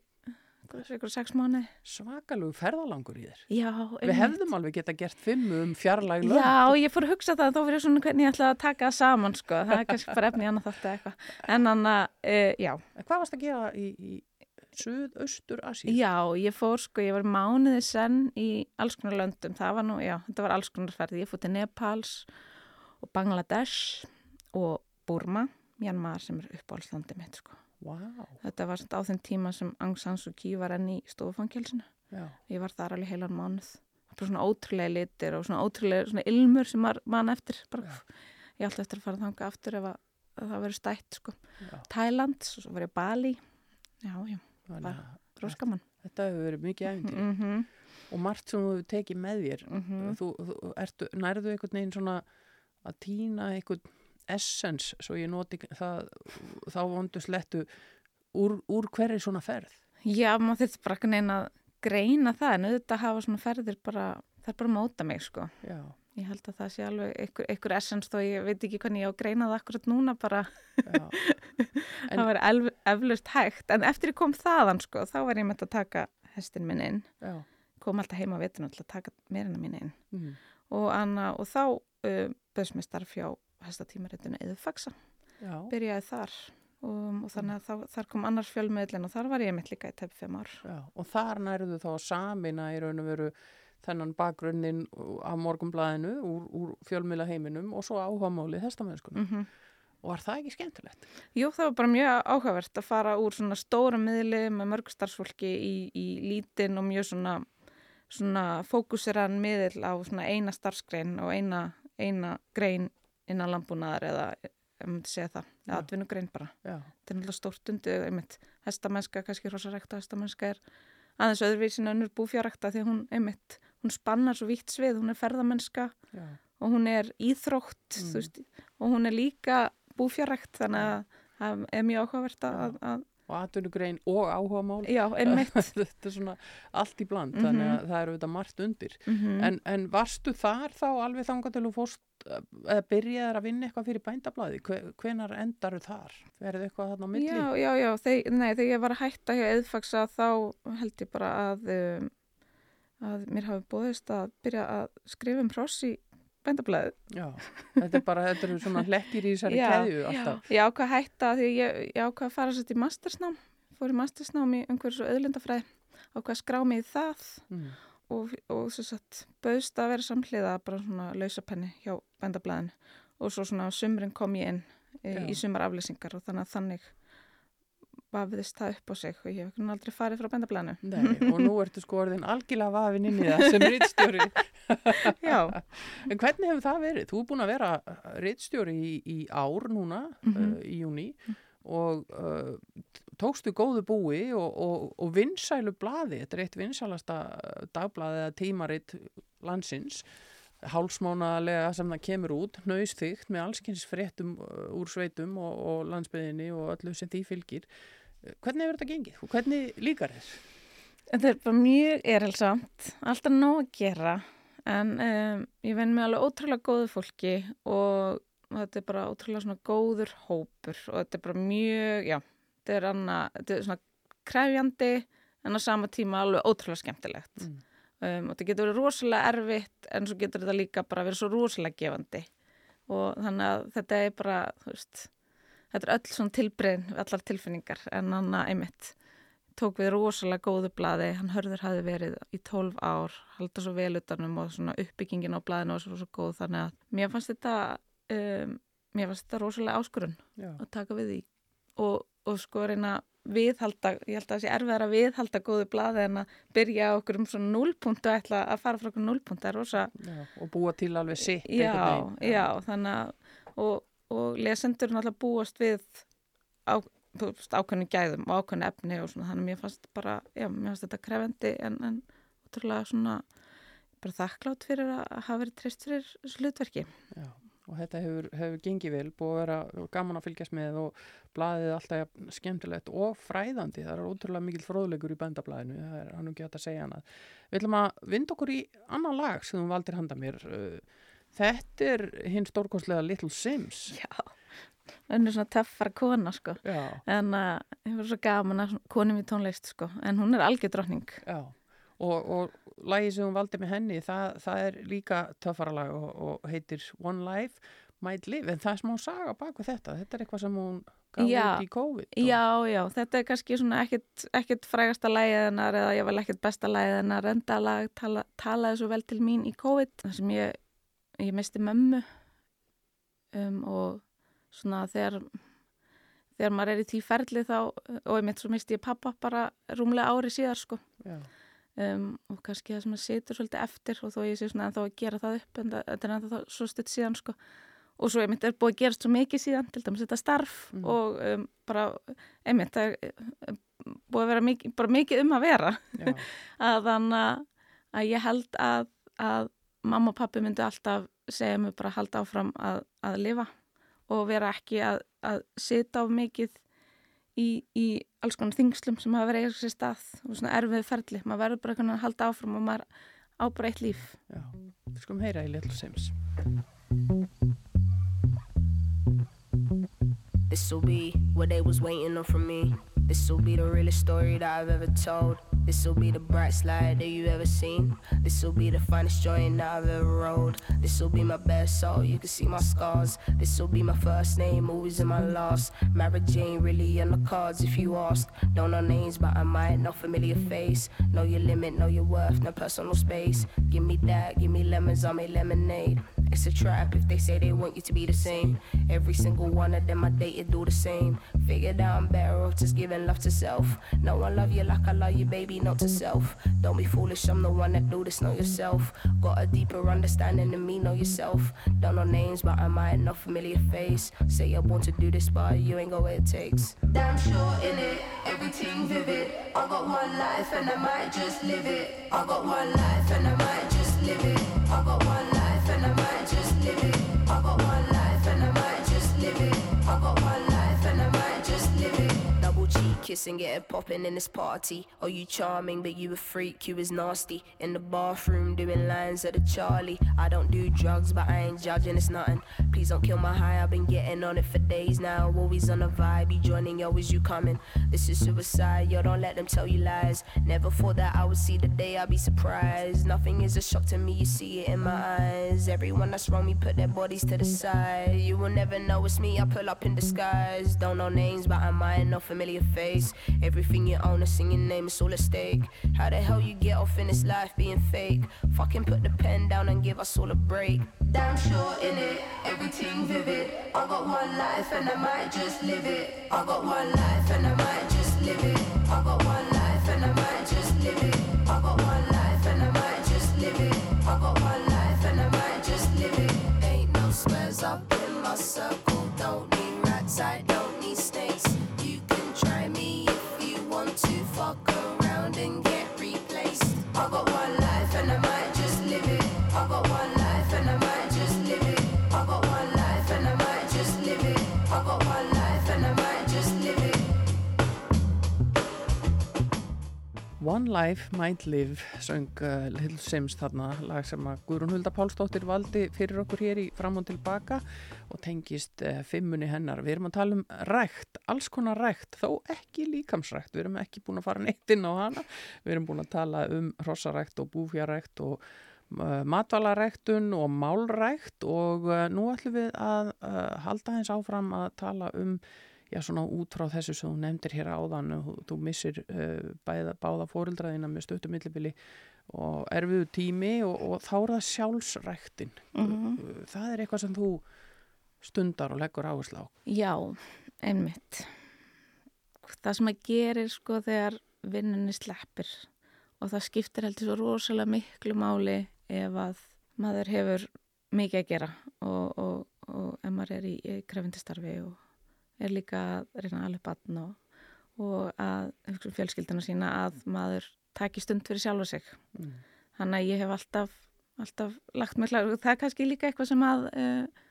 ykkur sex mánuði. Svakalegu ferðalangur í þér. Já, Við hefðum alveg geta gert fimmu um fjarlæg lög. Já, ég fór að hugsa það, þá fyrir svona hvernig ég ætla að taka það saman, sko. Það er kannski bara efni annað þátt eða eitthvað. En hann að, uh, já, En Hvað varst að gera í, í Suðaustur Asíu? Já, ég fór sko, ég var mánuði senn í alls konar löndum, það var nú, já, þetta var alls konar ferði, ég fór til Nepals og Bangladesh og Burma, Myanmar sem er uppáhaldslandi mitt sko. Vá, Þetta var á þeim tíma sem Aung San Suu Kyi var enn í stofangelsinu, já. ég var þar alveg heilan mánuð, það var svona ótrúlega litir og svona ótrúlega svona ilmur sem var mann eftir, bara, ég ætla eftir að fara þanga aftur ef að, að það verið stætt sko. já. Þæland, svo var ég Bali, já, já, Þannig að roskamann. Þetta hefur verið mikið æfintir Mm -hmm. og margt sem þú hefur tekið með þér. Mhm. Þú, þú ertu, nærðu einhvern veginn svona að týna einhvern essens, svo ég noti það, þá vondu slettu úr, úr hverri svona ferð. Já, maður þurfti bara ekki neina að greina það en auðvitað hafa svona ferðir bara, það er bara móta mig sko. Já, Ég held að það sé alveg einhver, einhver essens þó ég veit ekki hvernig ég á að greina það akkurat núna bara, það var eflust hægt en eftir ég kom þaðan sko, þá var ég með að taka hestin minn inn, já. kom alltaf heima á vetinu til að taka meirina mín inn Mm. og, anna, og þá uh, böðs mér starf hjá hestatímaritinu eða faxa, byrjaði þar og, og þannig að þá, þar kom annars fjölmiðlin og þar var ég mitt líka í tæp fimm ár. já. Og þar nærðu þá samina í raun og veru þennan bakgrunnin af morgunblæðinu úr, úr fjölmila heiminum og svo áhugamálið hestamennskunum. Mm Og var það ekki skemmtilegt? Jú, það var bara mjög áhugavert að fara úr svona stóra miðli með mörg starfsfólki í, í lítinn og mjög svona, svona fókusiran miðil á svona eina starfsgrein og eina, eina grein innan landbúnaðar eða, ef maður segja það, eða atvinnugrein bara. Þetta er náttúrulega stórt einmitt, hestamennska, kannski hrosarekta hestamennska er aðeins öðruvísin önnur búfjárekta því að hún, einmitt, hún spannar svo vítt svið, hún er ferðamennska já. og hún er íþrótt Mm. veist, og hún er líka búfjárrekt þannig að það er mjög áhugavert að, að Og atvinnugrein og áhugamál. já, Þetta er svona allt í bland, Mhm. þannig að það eru þetta margt undir. mm En, en varstu þar þá alveg þangað til þú fórst eh, eða byrjaðir að vinna eitthvað fyrir bændablaði? Hve, hvenar endaru þar? Verðu eitthvað þarna á milli? já, já, já, þeir, nei, þegar ég var að hætta hjá eðfaksa þá held ég bara að um, að mér hafi bóðist að byrja að skrifa um hross í bændablaðið Já, þetta er bara, þetta eru svona hlekkir í þessari Já, keðju alltaf. ég ákvað að hætta því ég, ég ákvað að fara sér í mastersnám fór í mastersnám í umhverfis og auðlindafræði ákvað að skrá mig í það Mm. og, og svo satt bauðst að vera samhliða bara svona lausapenni hjá bændablaðinu og svo svona á sumrin kom ég inn e, Já. í sumar aflýsingar og þannig að þannig vafiðist það upp á sig og ég hef aldrei farið frá bændablaðinu Nei, og nú ertu sko orðin algjörlega vafin inn í það sem rittstjóri. Já, En hvernig hefur það verið? Þú er búin að vera rittstjóri í, í ár núna, Mhm. uh, í júni, og uh, tókstu góðu búi og, og, og vinsælu blaði, þetta er eitt vinsælasta dagblaði eða tímaritt landsins, hálsmánaðlega sem það kemur út, nöysþygt með allskynns fréttum uh, úr sveitum og, og landsbyðinni og öllu sem því fylgir. Hvernig hefur þetta gengið? Hvernig líkar þér? þetta er bara mjög erilsamt, alltaf nóg að gera en um, ég venn með alveg ótrúlega góðu fólki og þetta er bara ótrúlega svona góður hópur og þetta er bara mjög, já, þetta er, anna, þetta er svona krefjandi en á sama tíma alveg ótrúlega skemmtilegt. Mm. Um, og þetta getur verið rosalega erfitt en svo getur þetta líka bara verið svo rosalega gefandi og þannig að þetta er bara, þú veist, þetta er öll svona tilbreyðin, allar tilfinningar en hann að einmitt tók við rosalega góðu blaði, hann hörður hafi verið í 12 ár, halda svo vel utanum og svona uppbyggingin á blaðinu var svo, svo góð. Þannig að mér fannst þetta um, mér fannst þetta rosalega áskurun Já. að taka við því. Og, og sko reyna viðhalda, ég held að það sé erfiðar að viðhalda góðu blaði en að byrja okkur um svona núlpunkt og ætla að fara frá okkur núlpunkt, það er rosa Já, og búa til alveg sitt já, já, þannig að og, og lesendur náttúrulega búast við á, ákveðnu gæðum og ákveðnu efni og svona þannig að mér fannst bara, já, mér fannst þetta krefendi en, en ótrúlega svona bara þakklátt fyrir að hafa verið treyst fyrir þessu hlutverki Já, og þetta hefur, hefur gengið vel, búið að vera gaman að fylgjast með og blaðið alltaf skemmtilegt og fræðandi, það er ótrúlega mikil fróðleikur í bændablaðinu, það er hann ekki hægt að segja hana. Við ætlum að vinda okkur í annan lag sem þú valdir handa mér. Uh, Þetta er hinn stórkostlega Little Sims. Já, hún er svona töffara kona sko. Já, En uh, ég var svo gaman að konum í tónlist sko. En hún er algjör drottning. já. Og, og lagið sem hún valdi með henni, það, það er líka töffara lag og, og heitir One Life Might Live, en það er smá saga bak við þetta. Þetta er eitthvað sem hún gaf út í COVID. og- Já, já, þetta er kannski svona ekkit, ekkit frægasta lagið hennar eða ég vel ekkit besta lagið hennar endalag tala, talaði svo vel til mín í COVID þar sem ég, ég misti mömmu um, og svona þegar þegar maður er í tí ferli þá og ég mitt svo misti ég pappa bara rúmlega ári síðar sko. Um, og kannski það sem að situr svolítið eftir og þó ég sé svona ennþá að gera það upp en það, er ennþá svo stutt síðan sko. Og svo einmitt er búið að gerast svo mikið síðan til dæmis þetta starf Mm. og um, bara einmitt það er um, búið að vera mikið, bara mikið um að vera. Að þannig að ég held að, að mamma og pappi myndi alltaf segja mig bara að halda áfram að, að lifa og vera ekki að, að sita of mikið í, í alls konar þingslum sem hafa verið eitthvað sér stað og svona erfið ferli, maður verður bara að halda áfram og maður á bara eitt líf Já. Við skulum heyra í Little Sims. This'll be what they was waiting on from me. This'll be the realest story that I've ever told. This'll be the bright slide that you ever seen. This'll be the finest joint I've ever rode. This'll be my best soul, you can see my scars. This'll be my first name, always in my last. Marriage ain't really on the cards if you ask. Don't know names, but I might know familiar face. Know your limit, know your worth, no personal space. Give me that, give me lemons, I make lemonade. It's a trap if they say they want you to be the same. Every single one of them I dated do the same. Figured out I'm better off just giving love to self. No one love you like I love you, baby, not to self. Don't be foolish, I'm the one that do this, know yourself. Got a deeper understanding than me, know yourself. Don't know names, but I might know familiar face. Say you're born to do this, but you ain't got what it takes. Damn sure in it, everything vivid. I got one life and I might just live it. I got one life and I might just live it. I got one life might kissing, get it popping in this party. Oh, you charming, but you a freak, you is nasty. In the bathroom doing lines of the Charlie. I don't do drugs, but I ain't judging, it's nothing. Please don't kill my high, I've been getting on it for days now. Always on a vibe, you joining, yo, is you coming? This is suicide, yo, don't let them tell you lies. Never thought that I would see the day, I'll be surprised. Nothing is a shock to me, you see it in my eyes. Everyone that's wrong me put their bodies to the side. You will never know it's me, I pull up in disguise. Don't know names, but I might know familiar face. Everything you own, a singing name, it's all at stake. How the hell you get off in this life being fake? Fucking put the pen down and give us all a break. Damn sure in it, everything vivid. I got one life and I might just live it. I got one life and I might just live it. I got one life and I might just live it. I got one life and I might just live it. I got one life and I might just live it. Ain't no squares up in my circle. Don't need rats, I One Life Might Live söng uh, Little Sims þarna lag sem að Guðrún Hulda Pálsdóttir valdi fyrir okkur hér í fram og tilbaka og tengist uh, fimmunni hennar. Við erum að tala um rækt, alls konar rækt, þó ekki líkamsrækt. Við erum ekki búin að fara neitt inn á hana. Við erum búin að tala um hrossarækt og búfjarækt og uh, matvalaræktun og málrækt og uh, nú ætlum við að uh, halda eins áfram að tala um já, svona út frá þessu sem þú nefndir hér áðan og þú missir uh, bæða, báða fóreldraðina með stöttum millibili og erfiðu tími og, og þá er það sjálfsræktin. Mhm. Það er eitthvað sem þú stundar og leggur áherslu á. Já, einmitt. Það sem að gerir sko þegar vinnunni sleppir og það skiptir heldur svo rosalega miklu máli ef að maður hefur mikið að gera og, og, og ef maður er í, í krefindistarfi og er líka að reyna alveg batn og, og að hugsa um fjölskylduna sína að maður taki stund fyrir sjálfa sig. Mm. Þannig að ég hef alltaf, alltaf lagt mig klar og það er kannski líka eitthvað sem að uh,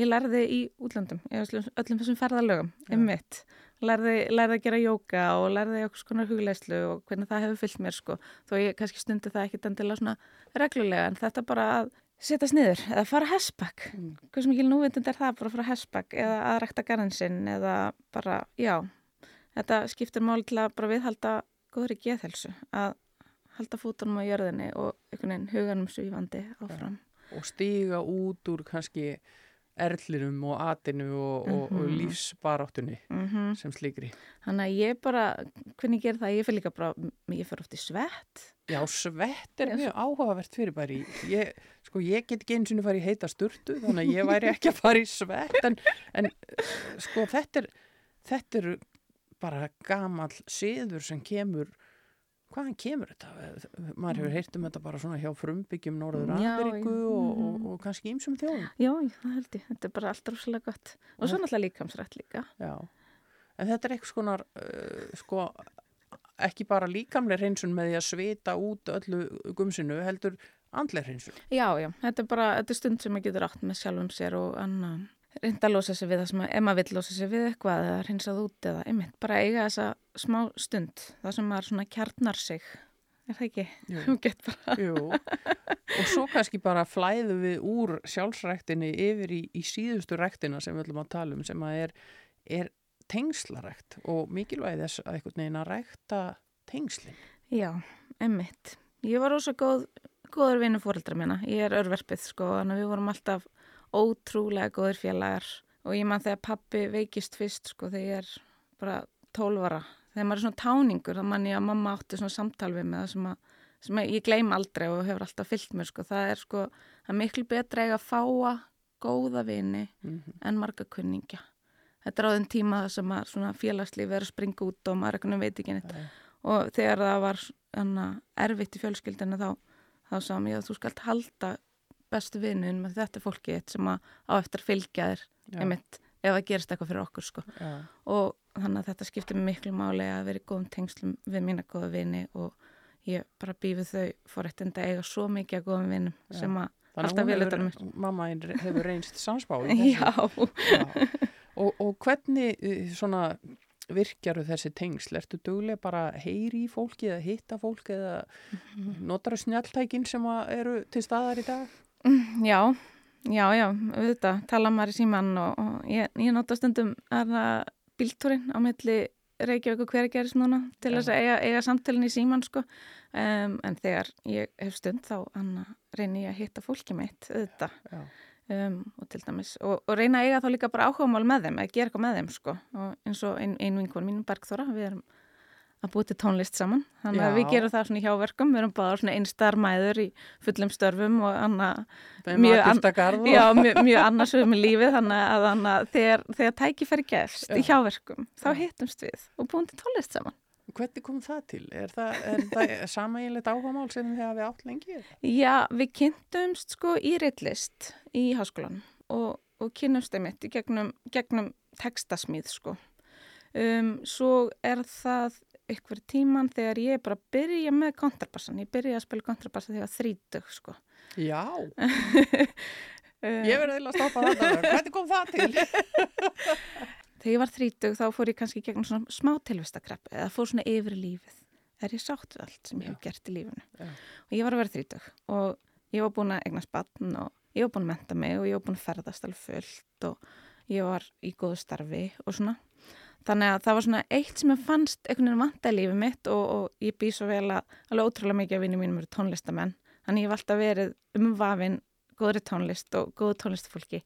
ég lærði í útlöndum, öllum, þessum ferðalögum, Já. einmitt. Lærði, lærði að gera jóka og lærði okkur skonar hugleislu og hvernig það hefur fyllt mér sko. Þó ég kannski stundi það ekkit endilega svona reglulega en þetta bara að setjast niður eða fara hessbakk. Mm. Hvað sem ekki núvitund er það bara að fara hessbakk eða að rækta garðin sinn eða bara, já, þetta skiptir máli til að bara viðhalda góðri geðhelsu að halda fótunum á jörðinni og einhvern veginn huganum svífandi áfram. og stíga út úr kannski erlinum og atinu og, og, og Mhm. lífsbaráttunni Mm sem slíkri. Þannig að ég bara, hvernig ger það, ég fyrir líka bara, ég fyrir oft í svett. Já, svett er mjög áhugavert fyrir bara ég, sko ég get ekki eins og fara í heita sturtu þannig að ég væri ekki að fara í svett en, en eh, sko þetta er, þetta er bara gamall siður sem kemur, hvaðan kemur þetta? Maður hefur heyrt um þetta bara svona hjá frumbyggjum Norður Ameríku og, og, mhm. og kannski ímsum þjóðum. Já, það held ég, þetta er bara allt rosalega gott. Og svo náttúrulega líkamsrætt líka. Já, en þetta er eitthvað skonar, uh, sko, ekki bara líkamlega hreinsun með því að svita út öllu gumsinu, heldur andlega hreinsun. Já, já, þetta er bara, þetta er stund sem maður getur átt með sjálfum sér og anna, reynda að losa sig við það sem að, ef maður vill losa sig við eitthvað eða hreinsað út eða einmitt, bara eiga þessa smá stund, það sem maður svona kjarnar sig, er það ekki? Jú. Jú, og svo kannski bara flæðu við úr sjálfsræktinni yfir í, í síðustu ræktina sem við ætlum að tala um sem að er, er tengslarækt og mikilvæg þess að einhvern veginn að rækta tengslin. já, einmitt. Ég var rosa góð, góður vinnu fóreldra minna, ég er örverfið sko, þannig að við vorum alltaf ótrúlega góðir félagar og ég man þegar pappi veikist fyrst sko, þegar ég er bara 12 ára, þegar maður er svona táningur þá man ég að mamma átti svona samtal við mig sem, að, sem að ég gleym aldrei og hefur alltaf fyllt mér sko, það er sko það er miklu betra að fáa góða vini Mm en marga kunningja. Þetta er á þenn tíma það sem að svona félagslífi er að springa út og maður veit ekki neitt. Og þegar það var hana, erfitt í fjölskyldinu þá, þá sagði mér að þú skalt halda bestu vinnin með þetta þitt sem að á eftir fylgja þér einmitt ef það gerist eitthvað fyrir okkur sko. Og þannig að þetta skiptir miklu máli að vera í góðum tengslum við mína góða vini og ég bara býfið þau fórættind að eiga svo mikið að góðum vinum Já. sem að Alltaf utan um mamma hefur reynst samspá já, Já. Og, og hvernig uh, svona virkjaru þessi tengsl? Ertu duglega bara að heyri í fólki eða hitta fólk eða notar snjalltækin sem að eru til staðar í dag? já já, já, auðvitað, tala maður í síman og, og ég, ég nota stundum aðra bíltúrin á milli Reykjavík og hverja gerist núna til þess að eiga, eiga samtælinn í síman sko um, en þegar ég hef stund þá anna, reyni ég að hitta fólki mitt auðvitað Já. Um, og til dæmis og, og reyna að eiga þá líka bara áhugamál með þeim að gera eitthvað með þeim sko og eins og ein, ein vinkon mín Bergþóra við erum að búið til tónlist saman þannig að Já. við gerum það svona í hjáverkum við erum bara svona einstar mæður í fullum störfum og annað Með Mjög an- Já, mjög, mjög annars við með lífið þannig að, þannig að þegar, þegar tækifæri gefst í Já. hjáverkum þá hittumst við og búin til tónlist saman. Hvernig kom það til? Er það, það samægilegt áhugamál sem þið hafið átt lengi? Já, við kynntumst sko í reitlist í háskólan og, og kynnumst einmitt í gegnum, gegnum textasmíð sko. Um, svo er það ykkur tíman þegar ég bara byrja með kontrabassan. Ég byrja að spila kontrabassa þegar þrítug sko. Já, ég verði að stoppa þetta. Hvernig kom það til? Þegar ég var þrítug þá fór ég kannski gegnum svona smá tilvistakrepp eða fór svona yfir lífið. Er ég sátt við allt sem ég hef gert í lífinu? Já. Og ég var að vera þrítug og ég var búin að eignast batn og ég var búin að menta mig og ég var búin að ferðast alveg fullt og ég var í góðu starfi og svona. Þannig að það var svona eitt sem ég fannst einhvern veginn vanta í lífið mitt og, og ég bý svo vel að alveg ótrúlega mikið af vinnum mínum eru tónlistamenn. Þannig ég hef alltaf verið umvafin góðri tónlist og góðu tónlistfólki.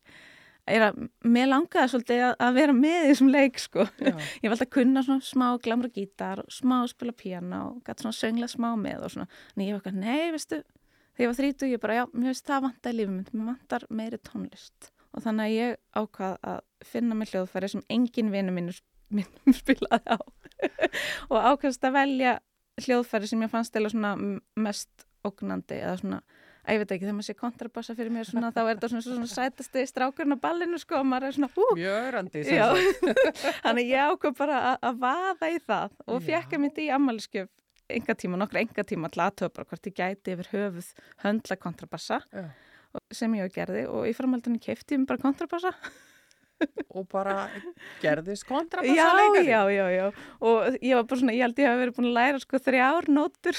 Er að, mér langaði svolítið að, að vera með í þessum leik sko. Ég valdi að kunna svona smá glamra gítar og smá spila píano og gæti svona söngla smá með og svona. En ég var eitthvað, nei, veistu, þegar ég var þrítu, ég bara, já, mér veist það vantar í lífum mér vantar meiri tónlist. Og þannig að ég ákvað að finna mig hljóðfæri sem engin vinur minn, minn spilaði á. og ákvaðast að velja hljóðfæri sem ég fannst eða svona mest ógnandi eða svona, að ég veit ekki, þegar maður sé kontrabassa fyrir mér svona, þá er þetta svona, svona sætasti strákurinn á ballinu sko og maður er svona, hú, mjög örandi. Já, þannig ég ákveð bara að- að vaða í það og að myndi í ammæliskjöf enga tíma, nokkra enga tíma til aðtöfa bara hvort ég gæti yfir höfuð höndla kontrabassa Já. sem ég gerði og í framhaldinu kefti ég mér bara kontrabassa. Og bara gerðist kontrabassa já, já, já, já. Og ég var bara svona, ég held ég hafi verið búin að læra sko þrjár nótur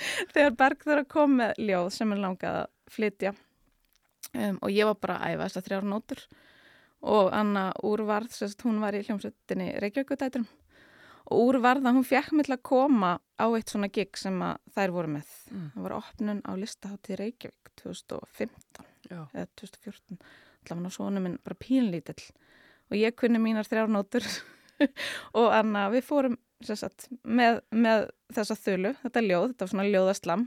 þegar Bergþóra kom með ljóð sem er langað að flytja. Um, og ég var bara að æfa þessar þrjár nótur. Og Anna Úrvarð, sérst, hún var í hljómsveitinni Reykjavíkutæturum og Úrvarð að hún fekk mig til að koma á eitt svona gig sem að þær voru með. Mm. það var opnun á listahátti Reykjavík 2015 Já. eða 2014 allavega svona minn bara pínlítill. Og ég kunni mínar þrjárnótur og Anna við fórum sagt, með, með þessa þölu, þetta ljóð, þetta var svona ljóðaslam.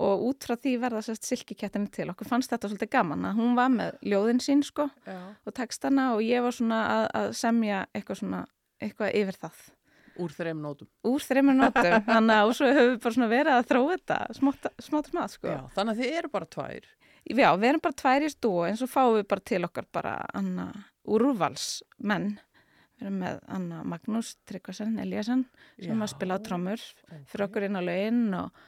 Og út frá því verða sérst silkikettinni til okkur. Fannst þetta svolítið gaman að hún var með ljóðin sín sko Já. og textana og ég var svona að, að semja eitthvað svona, eitthvað yfir það. Úr þreim nótum. Úr þreymur nótum, þannig að svo höfum við bara svona verið að þróa þetta smátt smátt smátt sko. Já, þannig að þið eru bara tvær. Já, við erum bara tvær í stúu eins og fáum við bara til okkar bara Anna úrvalsmenn. Við erum með Anna Magnús Tryggvasen Eliasson sem Já. að spila á trommur fyrir okkur inn á lögin og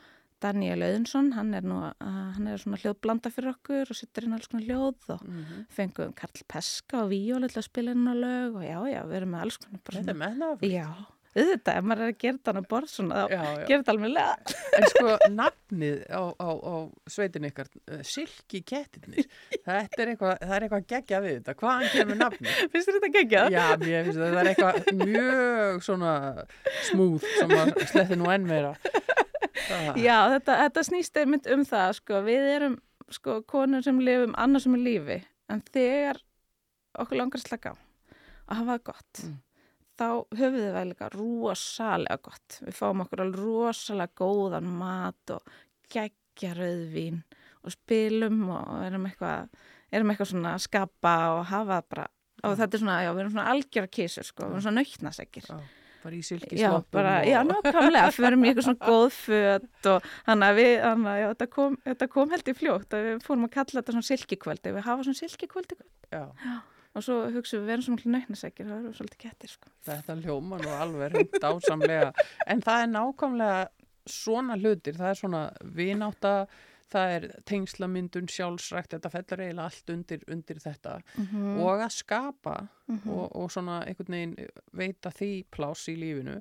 Daniel Auðunsson, hann er nú hann er svona hljóðblanda fyrir okkur og sittur inn alls konar hljóð og mm -hmm. fengum Karl Peska og Víóli til að spila inn á lög og já, já, við erum með alls konar þetta er metnaðafullt. Já, auðvitað, ef maður er að gera þetta á borð svona, þá gerir þetta alveg lega. En sko, nafnið á, á, á sveitin ykkar, uh, Silki kettirnir, þetta er eitthvað, það er eitthvað geggja við þetta. Hvaðan kemur nafnið? Finnst þér þetta geggjað? Já, mér finnst það, það er eitthvað mjög svona smúð sem að sletti nú enn meira. Það, Já, þetta, þetta snýst einmitt um það, sko, við erum sko konur sem lifum annars sem er lífi, en þegar okkur langar að slaka á að hafa það gott, Mm. Þá höfum við það líka rosalega gott. Við fáum okkur alveg rosalega góðan mat og geggja rauðvín og spilum og erum eitthvað, erum eitthvað svona að skapa og hafa það bara, og þetta er svona, já, við erum svona algjör kísur, sko, við erum svona nautnasekkir. já, bara í silki Já, og, já, nákvæmlega, förum í eitthvað svona góð föt og hann að við, hann að, já, þetta kom, þetta kom held í fljótt að við fórum að kalla þetta svona silkikvöldi, við hafa svona silkikvöldi Já, og svo hugsaum við, við erum svona nöknasekkir, það eru svolítið kettir, sko. þetta hljóma nú alveg reynd ásamlega. En það er nákvæmlega svona hlutir, það er svona vináta, það er tengslamyndun, sjálfsrækt, þetta fellur eiginlega allt undir, undir þetta. Mm Og að skapa -hmm. og, og svona einhvern veginn veita því pláss í lífinu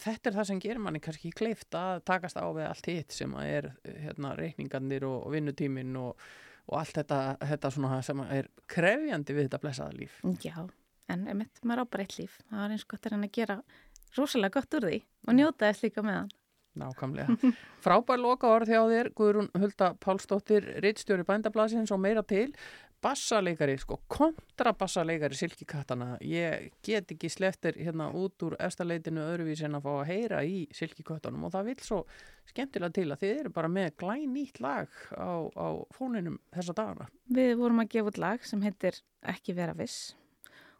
þetta er það sem gerir manni kannski kleift að takast á við allt hitt sem að er hérna, reikningarnir og, og vinnutímin og, og allt þetta, þetta sem er krefjandi við þetta blessaða líf Já, en einmitt, maður á bara eitt líf, það var eins gott er hann að gera rosalega gott úr því og njóta þess líka með hann. Nákvæmlega. Frábær loka orð hjá þér, Guðrún Hulda Pálsdóttir, Ritstjóri Bændablasins og meira til. Bassaleikari, sko, kontrabassaleikari Silkikattana. Ég get ekki sleftir hérna út úr efstaleitinu öðruvísi en að fá að heyra í Silkikattanum og það vil svo skemmtilega til að þið eru bara með glænýtt lag á, á fóninum þessa dagana. Við vorum að gefa út lag sem heitir Ekki vera viss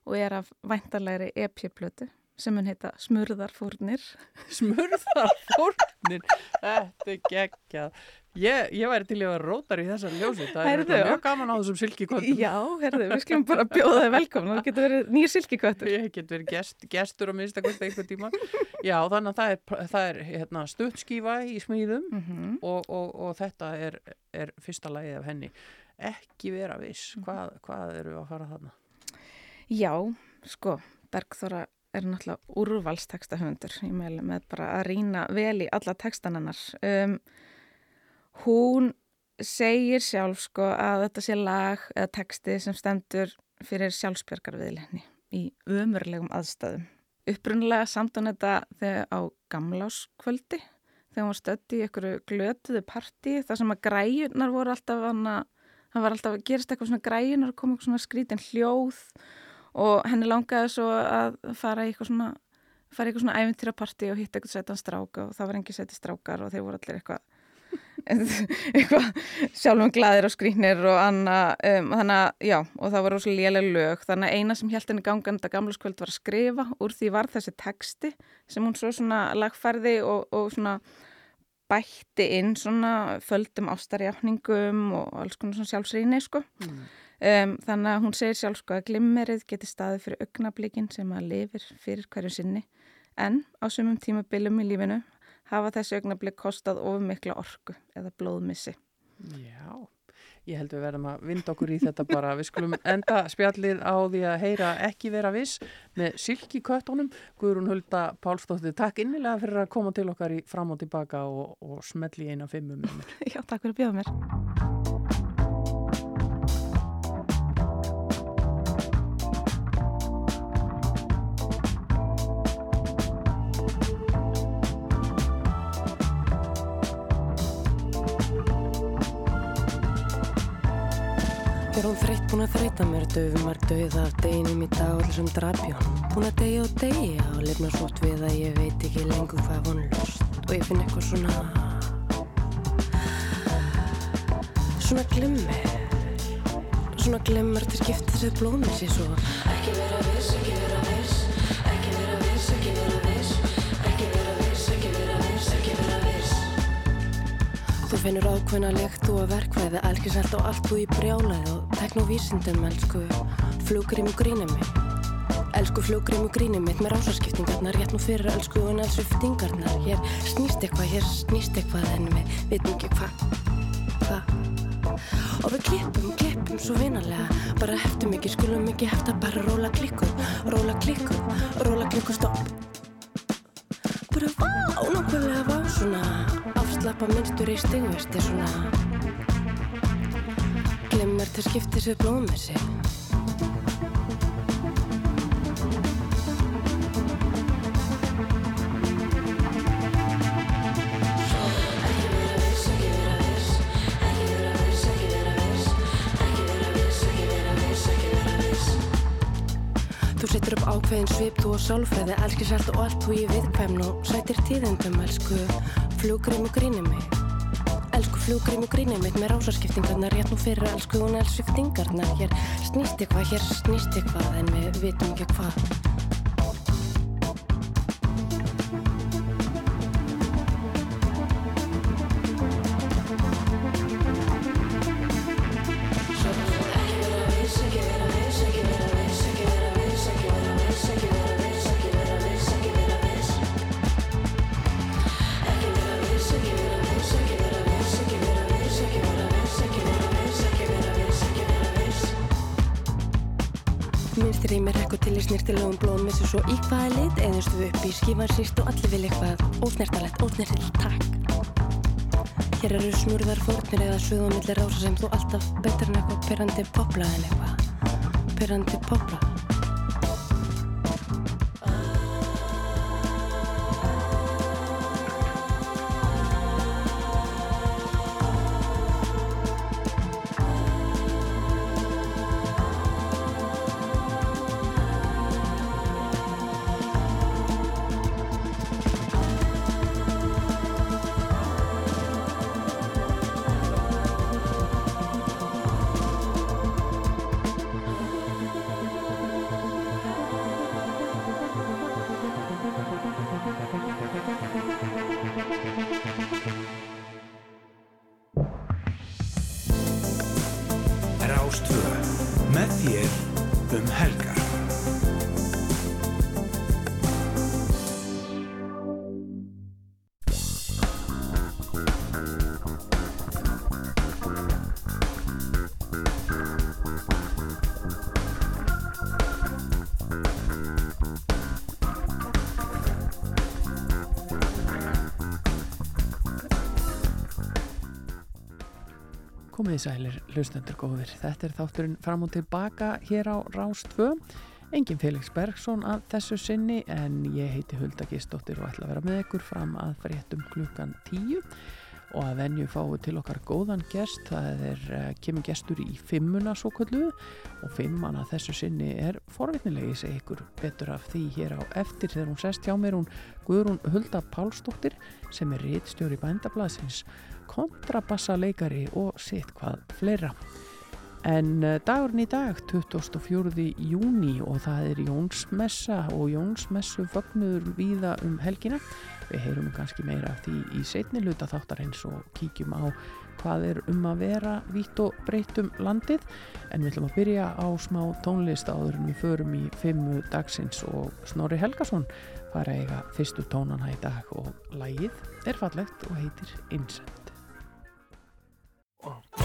og er af væntarlegri EP-plötu sem mun heita Smurðarfórnir. Smurðar fórnir, þetta er geggjað. Ég, ég væri til að rótar í þessa ljósi. Það er örugglega mjög og- gaman á þessum silkiköttum. Já, herðu, við skulum bara bjóða þig velkomin, þú getur verið nýr silkiköttur. Ég get verið gest, gestur að minnsta kosti einhvern tíma. Já, þannig að það er, það er hérna, stuttskífa í smíðum Mm og, og, og þetta er, er fyrsta lagið af henni. Ekki vera viss. Hvað, hvað eru að fara þarna? Já, sko, Bergþóra er náttúrulega úrvalsteksta höfundur. Ég meðlega með bara að rýna vel í alla tekstan hennar. Um, hún segir sjálf sko að þetta sé lag eða teksti sem stendur fyrir sjálfsbjörgarviðlinni í ömurlegum aðstæðum. Upprunlega samt hún þetta þegar á gamláskvöldi þegar hún stödd í einhverju glötuðu partí þar sem að græjunar voru alltaf hana, það var alltaf að gerast eitthvað svona græjunar og koma eitthvað svona skrítin hljóð og henni langaði svo að fara í eitthvað svona fara í eitthvað svona æfintýrapartí og hitta eitthvað setan stráka og það var engi seti strákar og þeir voru allir eitthvað sjálfum glaðir og skrýnir og anna, um, þannig að já, og það var rosalega lélega lög. Þannig að eina sem held henni ganganda gamla skvöld var að skrifa, úr því var þessi texti sem hún svo svona lagfærði og, og svona bætti inn svona földum ástarjáfningum og alls konar svona sjálfsrýni sko. Mm. Um, þannig að hún segir sjálf sko að glimmerið geti staðið fyrir augnablikin sem að lifir fyrir hverju sinni. En á sumum tímabilum í lífinu hafa þessi augnablik kostað of mikla orku eða blóðmissi. Já, ég held við verðum að vinda okkur í þetta bara. Við skulum enda spjallið á því að heyra ekki vera viss með Silki köttunum. Guðrún Hulda Pálsdóttir, takk innilega fyrir að koma til okkar í fram og tilbaka og, og smelli eina fimmu með mér. Já, takk fyrir að bjóða mér. Hún þreytt búin að þreyta mér. Döfumar döið af deginum í dag allir sem drapjón Búin að degja og degja og lifna svort við að ég veit ekki lengur hvað vonlust og ég finn eitthvað svona svona glimmer. Svona glimmer til skipta þessi blómið sér svo. Ekki vera viss, Þú finnur ákveðna lekt og verkvæði algjörselt og allt þú í brjálaði og tekn og vísindum, elsku flugrím og grínum mitt. Elsku flugrím og grínum mitt með rásaskiptingarnar rétt nú fyrir elsku og nælsviftingarnar Hér snýst eitthvað, hér snýst eitthvað en við vitum ekki hvað hvað Og við klippum, klippum svo vinalega bara heftum ekki, skulum ekki hefta bara róla klikkum, róla klikkum róla klikkum stopp bara vá, nákvæmlega vá svona afslappa minnstur í stigvesti svona glimmer til skiptis við blóðmessi Þú ákveðin svip, þú og sálfræði, elskisart og allt þú í viðkvæmn og sætir tíðendum, elsku fluggrím og grínir mig. Elsku fluggrím og grínir mitt með rásaskiptingarnar, rétt nú fyrir elsku og nælsviftingarnar. Hér snýst eitthvað, hér snýst eitthvað, en við vitum ekki hvað. Hvaða lit eðustu við upp í skífan síst og allir vil eitthvað ósnertalegt, ósnertill takk. Hér eru snurðar fórnir eða suð og milli rása sem þú alltaf betur en eitthvað perandi popla en eitthvað. Perandi popla Komið í sælir, hlustendur góðir. Þetta er þátturinn fram og tilbaka hér á Rás 2. Engin Felix Bergson að þessu sinni en ég heiti Hulda Gistóttir og ætla að vera með ykkur fram að fréttum klukkan 10 og að venju fáu til okkar góðan gest. Það er, uh, kemur gestur í fimmuna svo kallu og fimman að þessu sinni er forvitnilegi segi ykkur betur af því hér á eftir þegar hún sest hjá mér hún Guðrún Hulda Pálsdóttir sem er réttstjóri bændablasins kontrabassa leikari og sitt hvað fleira. En uh, dagurinn í dag, 24. júni og það er Jónsmessa og Jónsmessu fögnuður víða um helgina. Við heyrum kannski meira af því í setni luta þáttar eins og kíkjum á hvað er um að vera vítt og breytt um landið. En við ætlum að byrja á smá tónlist áður en við förum í fimmu dagsins og Snorri Helgason fara eiga fyrstu tónana í dag og lægið er fallegt og heitir Insend. Oh.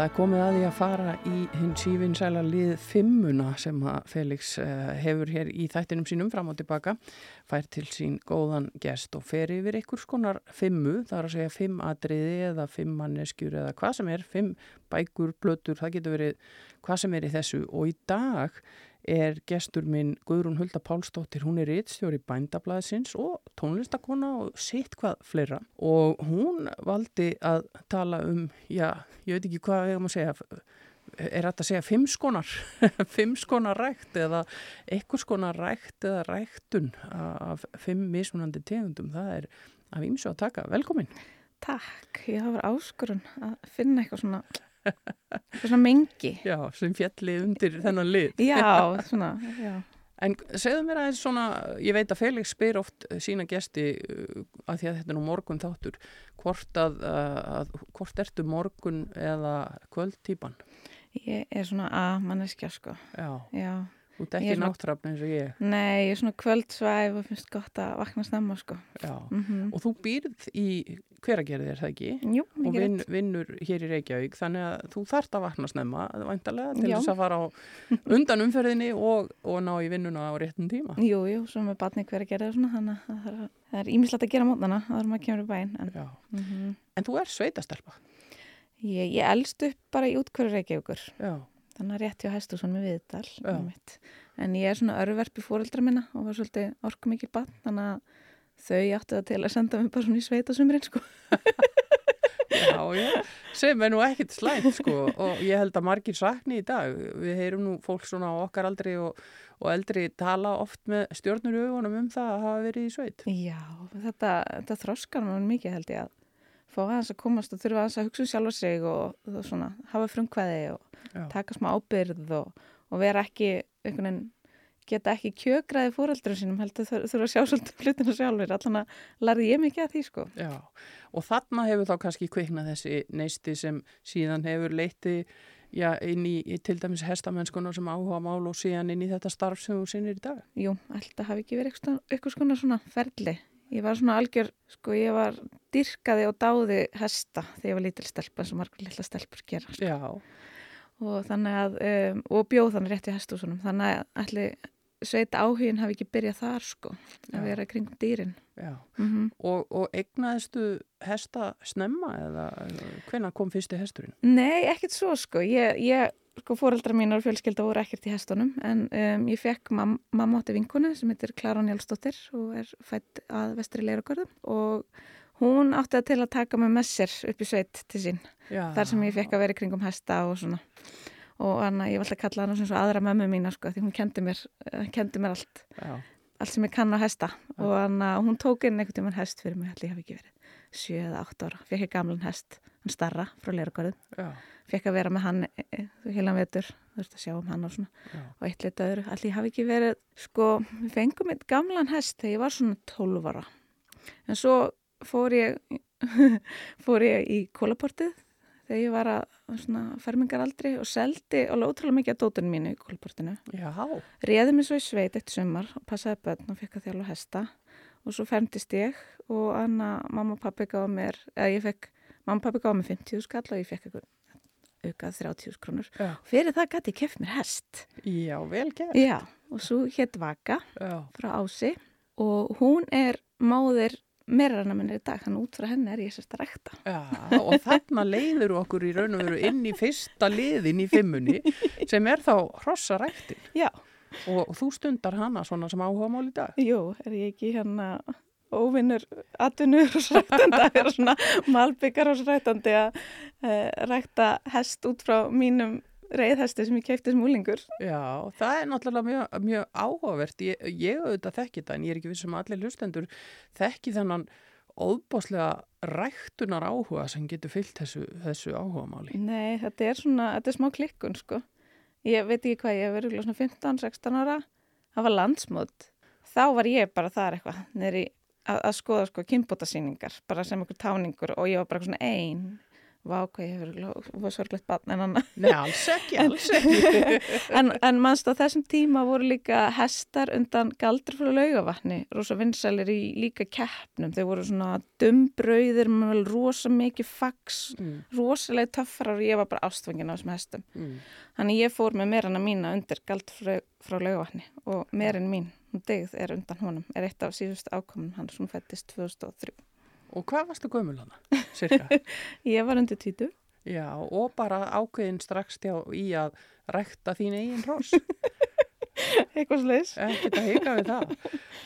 Það er komið að því að fara í hinn sífinsæla lið fimmuna sem að Felix uh, hefur hér í þættinum sínum fram og tilbaka, fær til sín góðan gest og fer yfir einhvers konar fimmu, það er að segja fimm atriði eða fimm manneskjur eða hvað sem er, fimm bækur, blötur, það getur verið hvað sem er í þessu. Og í dag er gestur minn Guðrún Hulda Pálsdóttir, hún er rittstjóri bændablaðsins og tónlistakona og sitt hvað fleira. Og hún valdi að tala um, já, ég veit ekki hvað erum að segja, er þetta að segja fimm skonar, fimm skonar rækt eða eitthvað skonar rækt eða ræktun af fimm mismunandi tegundum, það er af ímsu að taka, velkomin. Takk, ég hafa áskorun að finna eitthvað svona, eitthvað svona mengi. Já, sem fjalli undir þennan lið. Já, svona, já. En segðu mér aðeins svona, ég veit að Felix spyr oft sína gesti uh, að því að þetta er nú morgun þáttur, hvort að, uh, að hvort ertu morgun eða kvöldtýpan? Ég er svona að manneskja, sko. Já, Já. Þú ert ekki er náttrafn eins og ég. Nei, ég er svona kvöldsvæf og finnst gott að vakna snemma, sko. Já, Mm og þú býrð í hveragerði er það ekki? Jú, Og mikið vin, rétt. vinnur hér í Reykjavík, þannig að þú þarft að vakna snemma, væntalega, til þess að fara á undan umferðinni og, og ná í vinnuna á réttum tíma. Jú, jú, svo með batni hver að gera það svona, þannig að það er- er ímislegt að gera mótnana, það er maður kemur í bæinn, en Já. mm En þú er sveitastelpa. ég, ég elst upp bara í útkværu Reykjavíkur, Já, þannig að rétti á viðdal, Já. einmitt. en ég er svona örverfi fóreldra minna og var svolítið orkumikil bann, þannig að þau áttu það til að senda mig bara svona í sveitasumrin, sko. Já, já, sem er nú ekkit slæmt sko og ég held að margir sakni í dag. Við heyrum nú fólk svona á okkar aldri og, og eldri tala oft með stjórnur í augunum um það að hafa verið í sveit. Já, þetta, þetta þroskar mér mikið held ég að fá aðeins að komast og þurfa aðeins að hugsa um sjálfa sig og, og svona hafa frumkvæði og Já. taka smá ábyrð og, og vera ekki einhvern veginn geta ekki kjökraði fóreldurum sínum heldur þur- þurfa að sjá svolítið hlutina sjálfur allan að lærði ég mikið að því sko Já, og þarna hefur þá kannski kviknað þessi neisti sem síðan hefur leiti já, inn í, í til dæmis hestamennskunar sem áhuga mál og síðan inn í þetta starf sem þú sinnir í dag. Jú, alltaf hafi ekki verið eitthvað, svona ferli. Ég var svona algjör, sko, ég var dyrkaði og dáði hesta þegar ég var lítil stelpa eins og margur lilla stelpur gera. Sko. Og þannig að, um, og bjóð þannig rétt í hestúsunum. Þannig að allir sveita áhugin hafi ekki byrjað þar, sko, að vera kringum dýrin. Mm Og, og egnaðistu hesta snemma eða hvenær kom fyrsti hesturinn? Nei, ekkert svo, sko. Ég, ég sko, fóreldra mínar og fjölskylda voru ekkert í hestunum, en um, ég fekk mam mamma átti vinkonu sem heitir Klara Njálsdóttir og er fætt að vestri leiragörðum og hún átti að til að taka mig með sér upp í sveit til sín. Já, þar sem ég fekk að vera kringum hesta og svona. Og hann, ég alltaf að kalla hann svona aðra mömmu mína sko, því hún kendi mér, eh, kendi mér allt, Já, allt sem ég kann á hesta. Og hann, hún tók inn einhvern tímann hest fyrir mig, allir ég hef ekki verið 7 eða 8 ára, fekk ég gamlan hest hann starra frá leiragörðum, já, fekk að vera með hann e, e, heilan vetur, þú veist að sjá um hann og svona. Já. og eitt lit öðru, allir hafi ekki verið sko, við fengum eitt gamlan hest þegar ég var svona 12 ára. En svo fór ég fór ég í kólaportið þegar ég var að fermingaraldri og seldi alveg ótrúlega mikið að dótunum mínu í kólaportinu. Réði mig svo í sveit eitt sumar og passaði börn og fekk að þjálfa hesta. Og svo fermtist ég og Anna, mamma og pappi gáði mér eða ég fekk, mamma og pappi gáði mér 50 skall og ég fekk eitthvað aukað 30 krónur. Já, fyrir það gæti ég keft mér hest. Já, vel gert. Já, og svo hétt Vaka Já, frá Ási. Og hún er máðir meirarana minnir í dag, hann út frá henni er ég sérst að rekta. já, og þarna leiður okkur í raun og veru inn í fyrsta liðin í fimmunni sem er þá hrossaræktin Já, og, og þú stundar hana svona sem áhuga mál í dag. jú, er ég ekki hérna óvinnur atvinnur og srættandi að vera svona malbyggar og srættandi að uh, rækta hest út frá mínum reyðhesti sem ég keipti smúlingur. Já, það er náttúrulega mjög, mjög áhugavert. Ég, ég auðvitað þekki það en ég er ekki vissum að allir hlustendur þekki þennan óbáslega ræktunar áhuga sem getur fyllt þessu, þessu áhugamáli. Nei, þetta er svona, þetta er smá klikkun sko. Ég veit ekki hvað, ég örugglega svona 15-16 ára, það var landsmót. Þá var ég bara þar eitthvað, neri að, að skoða sko kynbótasýningar, bara sem einhver táningur og ég var bara svona ein. Vá, hvað ég hef verið, var sorglegt barn en annað. Nei, alls ekki, alls ekki. En, en mannst á þessum tíma voru líka hestar undan frá laugavatni, rosa vinsælir í líka keppnum. Þau voru svona dumbrauðir með rosa mikið fax, Mm, rosalega töffar og ég var bara ástfangin á þessum hestum. mm. Þannig ég fór með merana mína undir gald frá, frá laugavatni og merin mín, hún degð er undan honum, er eitt af síðust ákomin hann sem fættist 2003. Og hvað varstu gömul hana, cirka? Ég var undir tvítu. Já, og bara ákveðin strax hjá í að rækta þín eigin hross. Eitthvað sliðis. Ekkert að hika við það.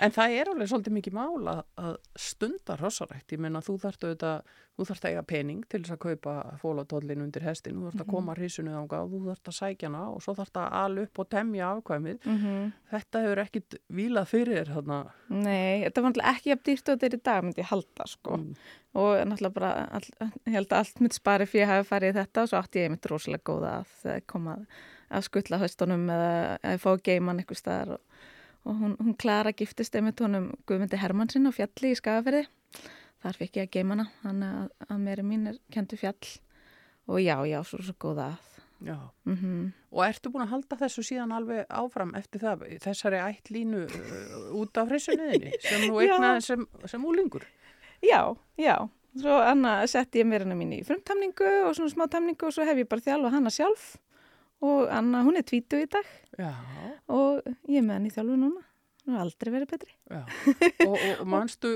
En það er alveg svolítið mikið mál að, að stunda hrossarækt. Ég meina þú þarft auðvitað, þú þarft að eiga pening til þess að kaupa fólatóllin undir hestin. Þú þarft að koma hrísunu ánga og þú þarft að sækja hana og svo þarft að ala upp og temja afkvæmið. Mm Þetta hefur ekkit vilað fyrir þér þarna. Nei, þetta var náttúrulega ekki jafn dýrt og þetta er í dag, myndi ég halda, sko. Mm. Og náttúrulega bara, all, ég held að allt mitt spari fyrir hafi farið í þetta og svo átti ég mitt rosalega góða að þegar koma að, að skutla höstunum eða að fá geiman eitthvað staðar og, og hún, hún Klara giftist einmitt honum Guðmundi Hermannsinn á fjalli í Skagaferði. Þar fikk ég að geimana, hann að, að mér mín er kentu fjall og já, já, svo, svo góða að. Já. Mm Og ertu búin að halda þessu síðan alveg áfram eftir það, þessari ættlínu uh, út af hrissunniðinni sem þú eignaði sem, sem úlingur? Já, já. Svo Anna setti ég hana mín í frumtamningu og svona smá tamningu og svo hef ég bara þjálfað hana sjálf og Anna, hún er tvítu í dag Já, og ég er með hann í þjálfu núna. Hún har aldrei verið betri. Og, og, og manstu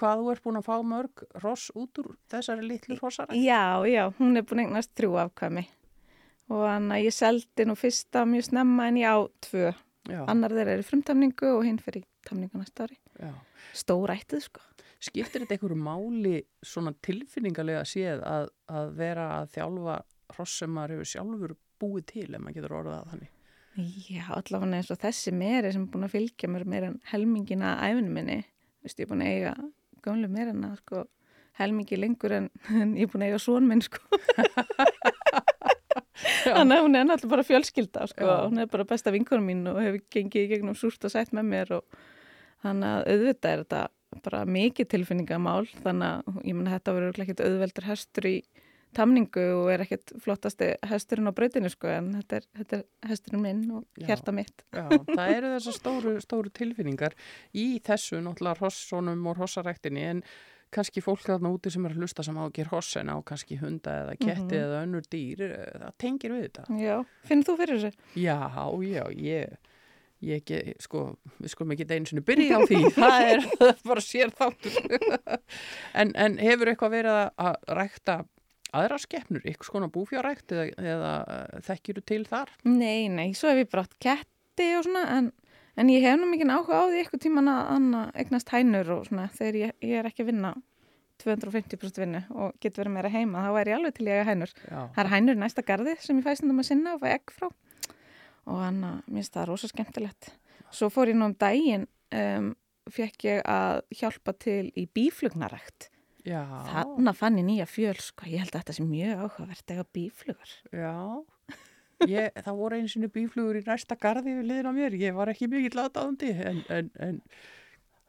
hvað þú ert búin að fá mörg ross út úr þessari litlu hrossarækt? Já, já, hún er búin eignast þrjú afkvæmi og Anna, ég seldi nú fyrsta mjög snemma en ég á tvö. Já, Annar þeirra er í frumtamningu og hinn fyrir tamningu næsta ári. já. Stórættið, sko. Skiptir þetta einhverju máli svona tilfinningalega séð að, að vera að þjálfa hross sem maður hefur sjálfur búið til ef maður getur orðað það þannig? Já, allavega eins og þessi meri sem er búin að fylgja mér meira en helmingina æfinu minni. Þú veist, ég er búin að eiga gamlu merina, sko, helmingi lengur en, en ég er búin að eiga són minn, sko. Þannig að hún er náttúrulega bara fjölskylda, sko. Já. Hún er bara besta vinkonum mín og hefur gengið í gegnum súrt og sætt með mér og þannig að auðvitað er þetta bara mikið tilfinningamál. Þannig að ég menna þetta verður ekkit auðveldur hestur í tamningu og er ekkit flottasti hesturinn á brautinu, sko, en þetta er, þetta er hesturinn minn og Já. hjarta mitt. Já, það eru þessar stóru, stóru tilfinningar í þessu náttúrulega hossonum og hossaræktinni en kannski fólk þarna úti sem er að hlusta sem á að gera hossen á kannski hunda eða ketti Mhm. eða önnur dýr, eh, það tengir við þetta. Já, finnir þú fyrir þessu? Já, já, ég, ég ekki, sko, við skulum ekki einu sinni byrja á því, það er bara sér þáttur. en, en hefur eitthvað verið að rækta aðra skeppnur, eitthvað skona búfjárækt eða, eða eh, þekkirðu til þar? Nei, nei, svo hef ég brátt ketti og svona, en, en ég hef nú mikið áhuga á því eitthvað tíman að anna eignast hænur og svona, þegar ég, ég er ekki að vinna 250% vinnu og getur verið meira heima, þá væri ég alveg til ég að hænur. Já, Það er hænur næsta garði sem ég fæst um að sinna og fæ egg frá og hann að mér finnst það rosa skemmtilegt. Svo fór ég nú um daginn, um, fekk ég að hjálpa til í bíflugnarækt. Þannig fann ég nýja fjöl, sko, ég held að þetta sé mjög áhugavert eða bíflugur. Já, ég, það voru einu sinni bíflugur í næsta garði við liðin á mér, ég var ekki mikill aðdáðandi en, en, en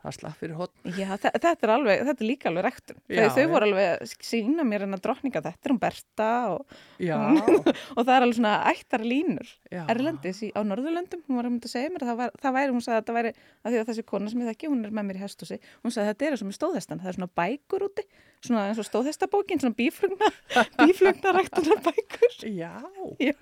það slapp fyrir hotn. Já, þe- þetta er, alveg, þetta er líka alveg rektun. Þau já. voru alveg sína mér en að drottninga þetta er hún Berta og, og það er alveg svona ættar línur já. Erlendis í, á Norðurlöndum. Hún var að mynda að segja mér að það, var, það væri, hún sagði að þetta væri, að því að þessi kona sem ég þekki, hún er með mér í hestúsi, hún sagði að þetta er eins og með stóðhestan, það er svona bækur úti, svona eins og stóðhestabókin, svona bíflugna, bíflugna ræktunar bækur. Já, Já,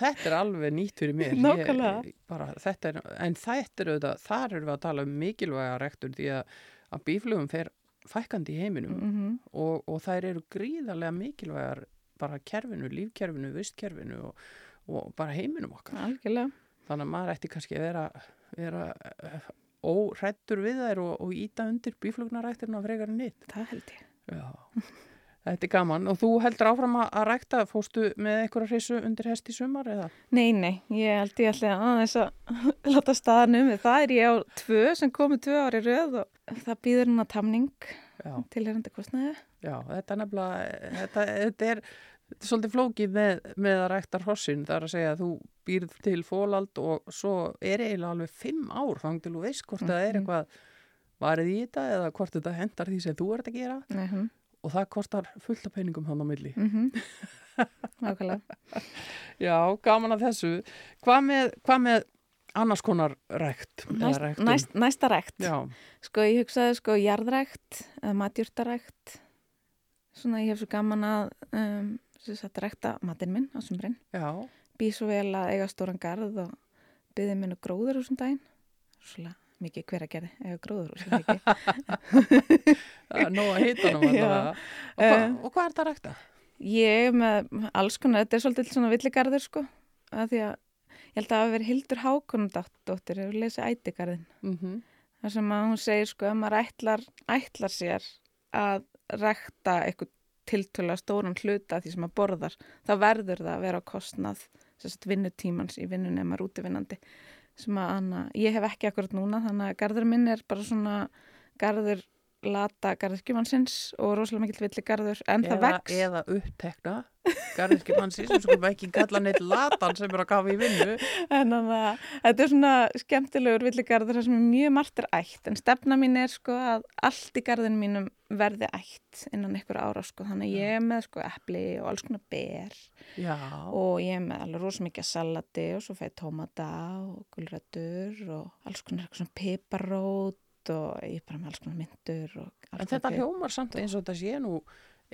þetta er alveg nýtt fyrir mér. Nákvæmlega. Bara, þetta er, en þetta er auðvitað, þar erum við að tala um mikilvæga rektur því að, að bíflugum fer fækkandi í heiminum mm og, og þær eru gríðarlega mikilvægar bara kerfinu, lífkerfinu, vistkerfinu og, og bara heiminum okkar. algjörlega. Þannig að maður ætti kannski að vera, vera eh, órættur við þær og, og íta undir bíflugnaræktirna frekar en nýtt. Það held ég. Já, þetta er gaman. Og þú heldur áfram að, að rækta, fóstu með einhverja hrissu undir hest í sumar eða? Nei, nei, ég held ég ætli aðeins að láta staðan um það er ég á tvö sem komu tvö ári röð og það býður núna tamning Já, tilherandi kostnaði. já, þetta er nefnilega, þetta, þetta er, svolítið flókið með, með að rækta hrossin. Það er að segja að þú býrð til fólald og svo er eiginlega alveg fimm ár þang til þú veist hvort það er Mhm. eitthvað varið í þetta eða hvort þetta hendar því sem þú ert að gera Nei, hm, og það kostar fullt af peningum hann á milli. mm Nákvæmlega. Já, gaman að þessu. Hvað með, hvað með annars konar rækt? eða Næst, næst, næsta rækt. Já, Sko, ég hugsaði sko jarðrækt eða matjúrtarækt. Svona, ég hef svo gaman að um, rækta matinn minn á sumrin. já, Býð svo vel að eiga stóran garð og byði minn og gróður úr daginn. Svona mikið hver að gerði, eiga gróður nóg að hita hann. Og, Eh. og hvað er það að rækta? Ég með alls konar, þetta er svolítið svona villigarður sko, að því að ég held að það hafi verið Hildur Hákonundóttir, hefur lesið ætigarðin. Mm þar sem að hún segir sko að maður ætlar, ætlar sér að rekta eitthvað tiltöla stóran hluta því sem maður borðar þá verður það að vera á kostnað vinnutímans í vinnunni ef maður er útivinnandi sem að hana, ég hef ekki akkurat núna þannig að garður minn er bara svona garður lata garðskjumannsins og rosalega mikill villi garður en það eða, vex. eða upptekna garðirski mannsins sem skulum ekki kalla neitt latan sem er að kafa í vinnu. En þannig að þetta er svona skemmtilegur villigarður sem er mjög margt er ætt en stefna mín er sko að allt í garðinu mínum verði ætt innan einhver ára sko þannig að ég er með sko epli og alls konar ber. Já, og ég er með alveg rosa mikið salati og svo fæði tómata og gulrætur og alls konar eitthvað svona piparót og ég bara með alls konar myndur en þetta hljómar samt eins og þetta sé nú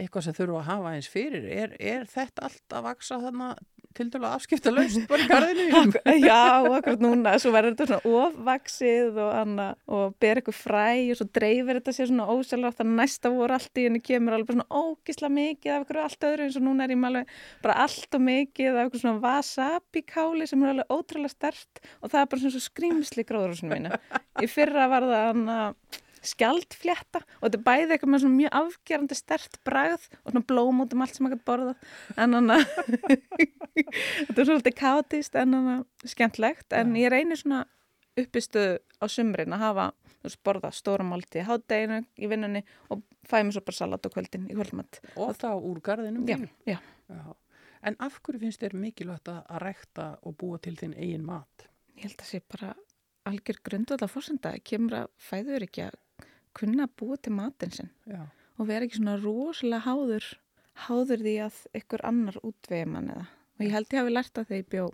eitthvað sem þurfa að hafa eins fyrir. Er, er þetta allt að vaksa þarna til dælu afskipta laust bara í garðinu? Já, akkurat núna, svo verður þetta svona ofvaksið og, anna, og ber eitthvað fræ og svo dreifir þetta sér svona ósjálfrátt að næsta voru allt í henni kemur alveg svona ógisla mikið af eitthvað allt öðru eins og núna er ég alveg bara allt og mikið af eitthvað svona wasabi káli sem er alveg ótrúlega stert og það er bara svona svo skrýmsli gróðurhúsinu mínu. Í fyrra var það hann skjaldflétta og þetta er bæði eitthvað með svona mjög afgerandi stert bragð og svona blóm út um allt sem maður gæti borðað en hann að þetta er svolítið káttist en hann að skemmtlegt en ég reynir svona uppistuð á sumrin að hafa borða stóra málti í vinnunni og fæ mér svo bara salat á kvöldin í kvöldmatt Og þá úr garðinum? já, já, Já. En af hverju finnst þér mikilvægt að, að rækta og búa til þinn eigin mat? Ég held að sé bara algjör grundvölda fórsenda. Kemur að fæður ekki að kunna búa til matinn sinn Já, og vera ekki svona rosalega háður, háður því að ykkur annar útvegi mann eða. Og ég held ég hafi lært að þegar ég bjó,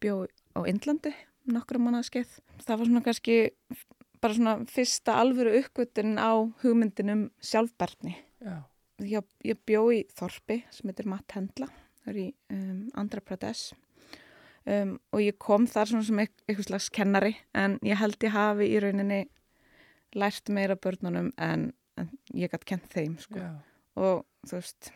bjó á Indlandi nokkra mánuðaskeið. Það var svona kannski bara svona fyrsta alvöru uppgötun á hugmyndinum sjálfberðni. já, ég, ég bjó í Þorpi sem heitir Matt Hendla það er í um, Andhra Pradesh um, og ég kom þar svona sem eit- eitthvað slags kennari en ég held ég hafi í rauninni lært meira börnunum en, en ég gætt kent þeim sko. og þú veist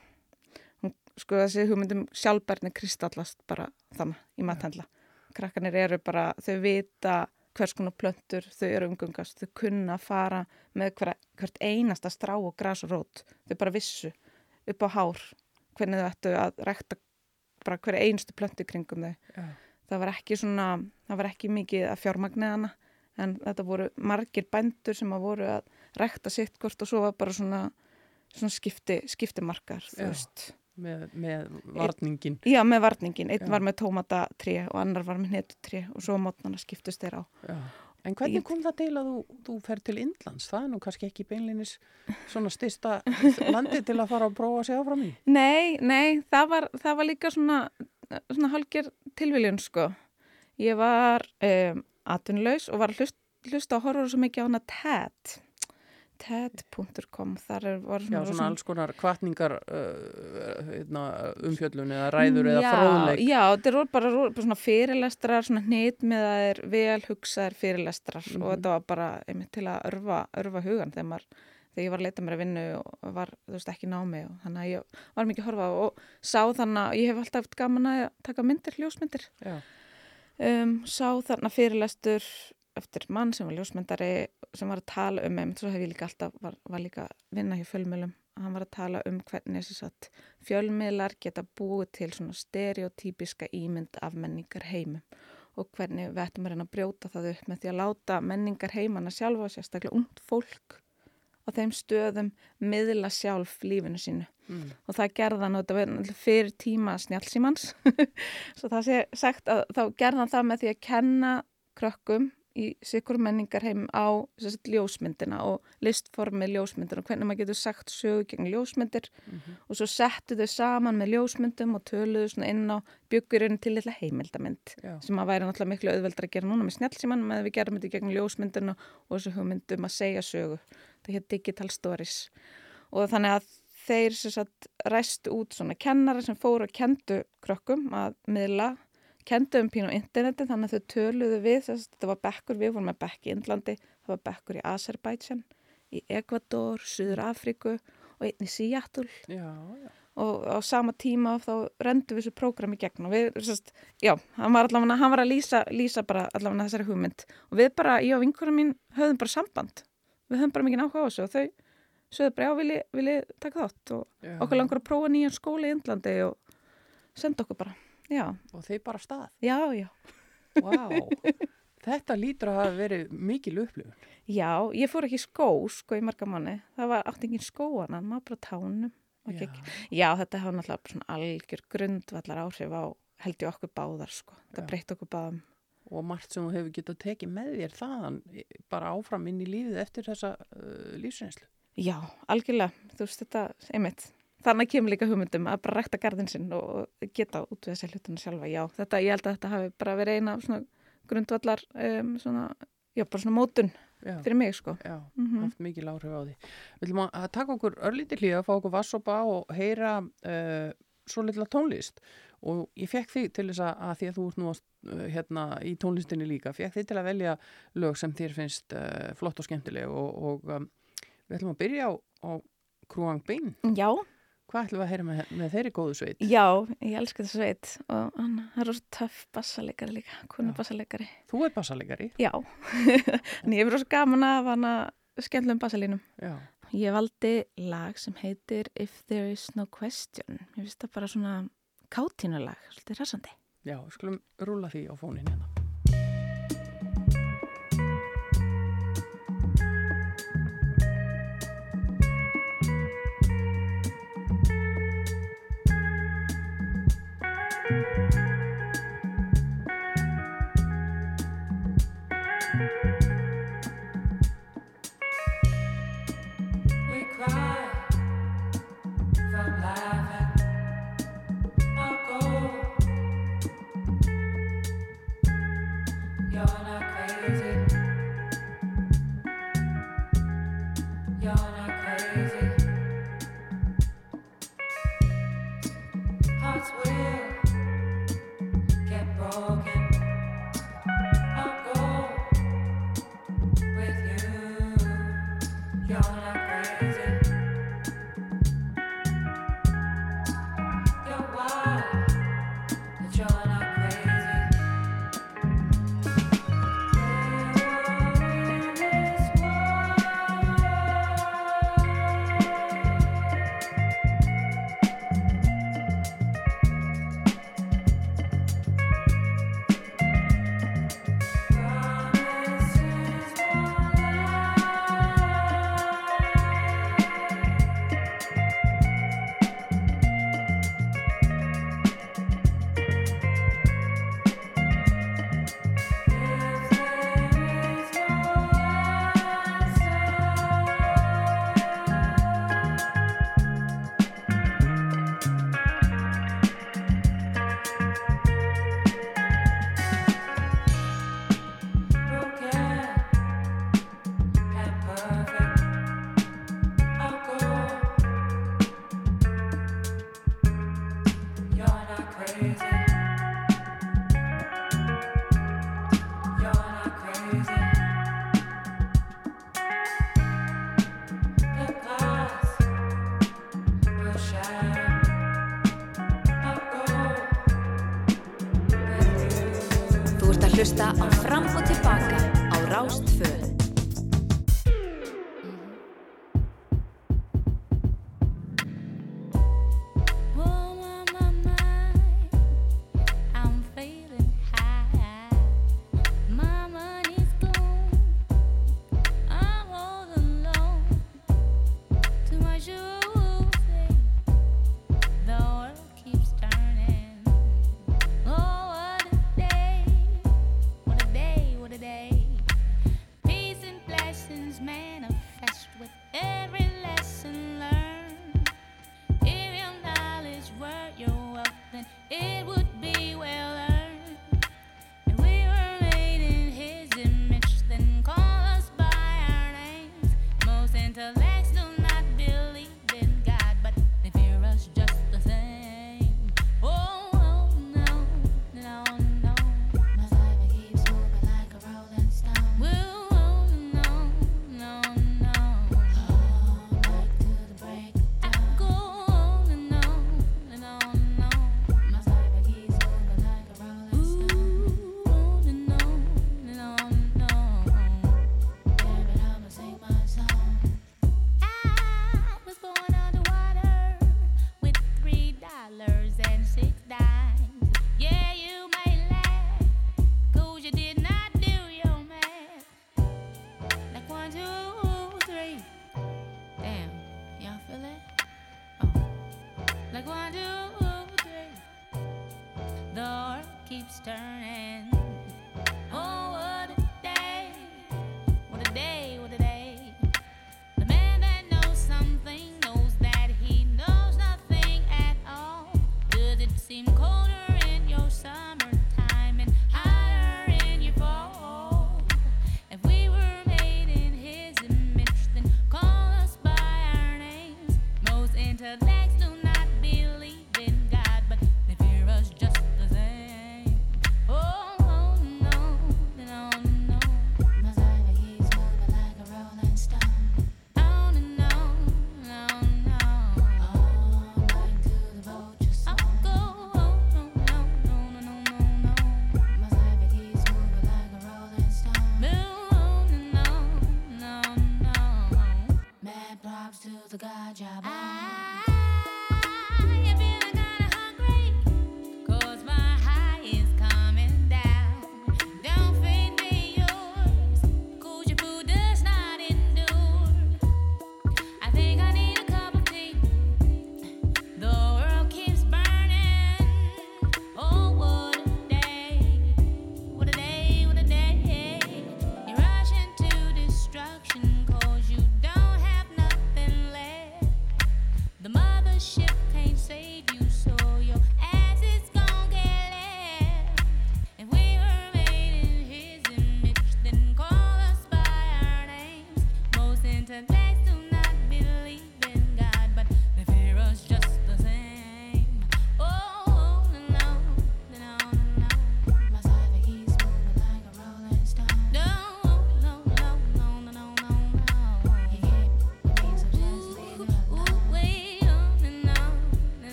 hún, sko þessi hugmyndum sjálfbærni kristallast bara þannig í Matt Hendla krakkanir eru bara, þau vita hvers konar plöntur þau eru umgungast, þau kunna fara með hver, hvert einasta strá og gras og rót, þau bara vissu upp á hár, hvernig þau ættu að rekta bara hver einustu plöntu kringum þau. já, Það var ekki svona, það var ekki mikið að fjármagnið hana, en þetta voru margir bændur sem að voru að rekta sitt hvort og svo var bara svona, svona skipti, skiptimarkar, Já. með, með varningin. Já, með varningin. Einn Já. var með tómatatré og annar var með hnetutré og svo mótnana skiptust þeir á. Já. En hvernig kom það til að þú, þú fer til Indlands? Það er nú kannski ekki beinlinis svona styrsta landi til að fara að prófa segja áfram í. Nei, nei, það var, það var líka svona, svona hálfger tilviljun, sko. Ég var um, atvinnlaus og var að hlust, hlusta og horfa svo mikið á hana TED. TED.com, þar er, Já, svona, svona alls konar kvartningar uh, hérna, umfjöllun eða ræður eða já, fróðleik. Já, þetta er bara, bara svona fyrirlestrar, svona hnit með að er vel hugsaðir fyrirlestrar Mhm. og þetta var bara einmitt til að örfa, örfa hugan þegar, maður, þegar ég var að leita mér að vinnu og var, þú veist, ekki námi og þannig að ég var mikið að horfa á og sá þannig að ég hef alltaf haft gaman að taka myndir, ljósmyndir. Já, Um, sá þarna fyrirlestur eftir mann sem var ljósmyndari sem var að tala um, einmitt svo hef ég líka alltaf, var, var líka að vinna hjá fjölmiðlum hann var að tala um hvernig þess að fjölmiðlar geta búið til svona stereotypiska ímynd af menningar heimum og hvernig við ættum að reyna að brjóta það upp með því að láta menningar heimana sjálfa, sérstaklega ungt fólk á þeim stöðum miðla sjálf lífinu sínu mm. og það gerðan og þetta náttúrulega fyrir tíma snjálfsímans svo það sé sagt að þá gerðan það með því að kenna krökkum í sikur menningar heim á sérst, ljósmyndina og listformið ljósmyndina og hvernig maður getur sagt sögu gegn ljósmyndir Mhm. og svo settu þau saman með ljósmyndum og töluðu svona inn á byggurinn til litla heimildamynd Já. sem að væri náttúrulega miklu auðveldra að gera núna með snjálfsíman með við gerum þetta gegn ljósmyndina og þessu hugmyndum að segja sögu það hétt Digital Stories. Og þannig að þeir sagt ræstu út svona kennara sem fóru og kendu krökkum að miðla kendu um pínu á interneti þannig að þau töluðu við þess að þetta var bekkur, við vorum með bekk í Indlandi það var bekkur í Azerbaijan í Ecuador, Suður Afríku og einn í Seattle. Já, já. og á sama tíma þá rendum við þessu prógram í gegn og við, sérst, já, hann var allavega, hann var að lýsa, lýsa bara allavega þessari hugmynd. Og við bara, ég og vinkurum mín höfðum bara samband, við höfðum bara mikið áhuga á þessu og þau sögðu bara, já, vil ég, vil ég taka þátt og já. okkur langar að prófa nýjan skóla í Indlandi og senda okkur bara, já, Og þeir bara stað. já, já. Vá, þetta lítur að hafa verið mikil upplifun. Já, ég fór ekki skó, sko, í marga manni. Það var átt engin skóana, maður bara tánum. Já. Já, þetta hafa náttúrulega algjör grundvallar áhrif á held ég okkur báðar, sko. Það breytti okkur báðum. Og margt sem þú hefur getað tekið með þér þaðan bara áfram inn í lífið eftir þessa uh, lífsreynslu. Já, algjörlega, þú veist þetta, einmitt. Þannig kemur líka hugmyndum að bara rækta garðin sinn og geta út við þessi hlutuna sjálfa. Já, þetta, ég held að þetta hafi bara verið eina svona grundvallar, um, svona, já, bara svona mótun Já, fyrir mig, sko. já, Mhm. haft mikil áhrif á því. Við ætlum að- að taka okkur örlítið hlýða, fá okkur vassopa og heyra uh, svo litla tónlist. Og ég fekk þig til þess að, að því að þú ert nú uh, hérna í tónlistinni líka, fekk þig til að velja lög sem þér finnst uh, flott og skemmtileg og, og um, við ætlum að byrja á, á Krúang Bein. Já, Hvað ætlum við að heyra með, með þeirri góðu sveit? já, ég elska þessu sveit og hann hann er rosa töff bassalegari líka, konu bassalegari. Þú er bassalegari. Já, en ég er rosa gaman af hana skemmtlum bassalínum. Já. Ég valdi lag sem heitir If There Is No Question. Ég finnst það bara svona kátínulag, svolítið rasandi. Já, skulum rúla því á fónin hérna.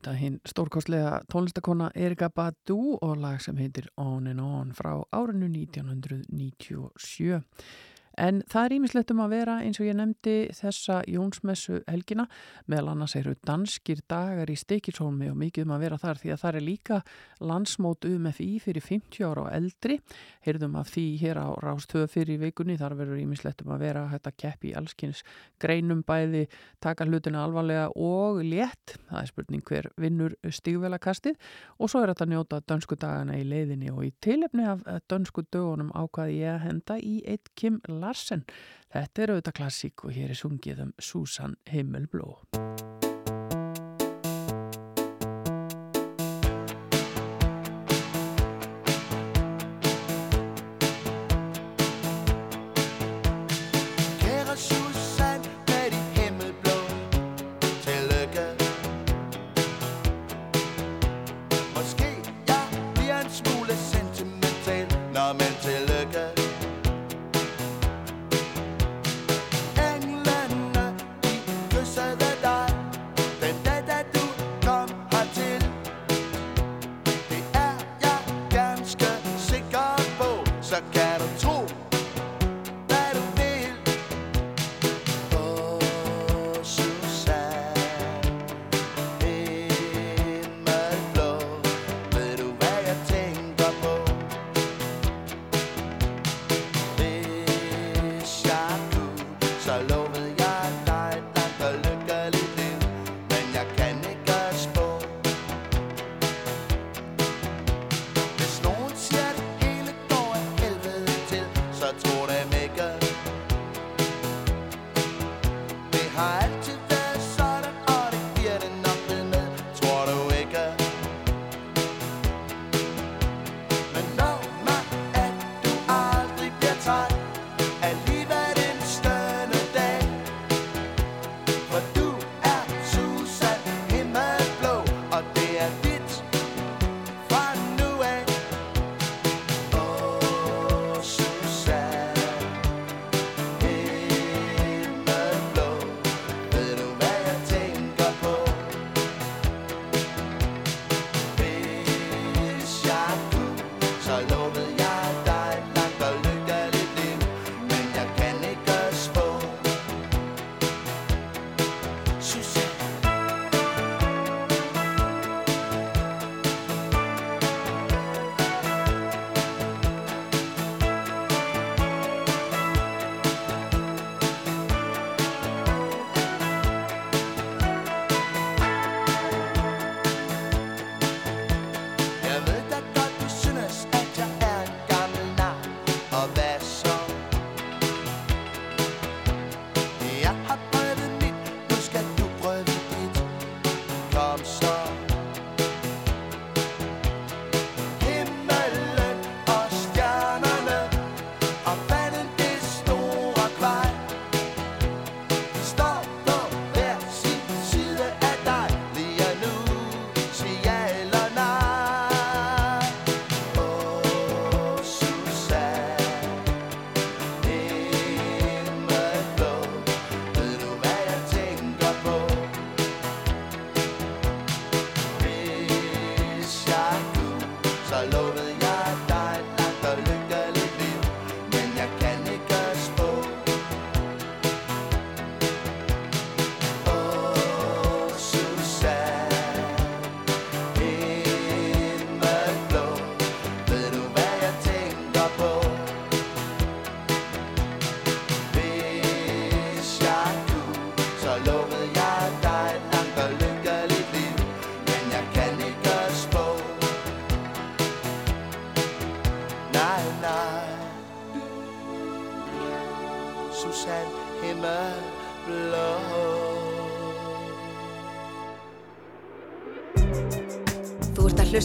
Auðvitað hinn stórkostlega tónlistakona Erika Badu og lag sem heitir On and On frá árinu 1997. En það er ímislegt um að vera eins og ég nefndi þessa Jónsmessu helgina. Meðal annars eru danskir dagar í Stikilsólmi og mikið um að vera þar því að það er líka landsmót UMFI fyrir 50 ára og eldri. Heyrðum af því hér á Rástöðu fyrir vikunni þar verður ímislegt um að vera hægt að keppi í allskins greinum bæði taka hlutina alvarlega og létt. Það er spurning hver vinnur stígvelakastið og svo er þetta að njóta dönsku dagana í leiðinni og í tilefni af dönsku dögunum ákvaði ég að henda í eitt Kim Larsen. Þetta er auðvitað klassík og hér er sungið um Susan Himmelblå.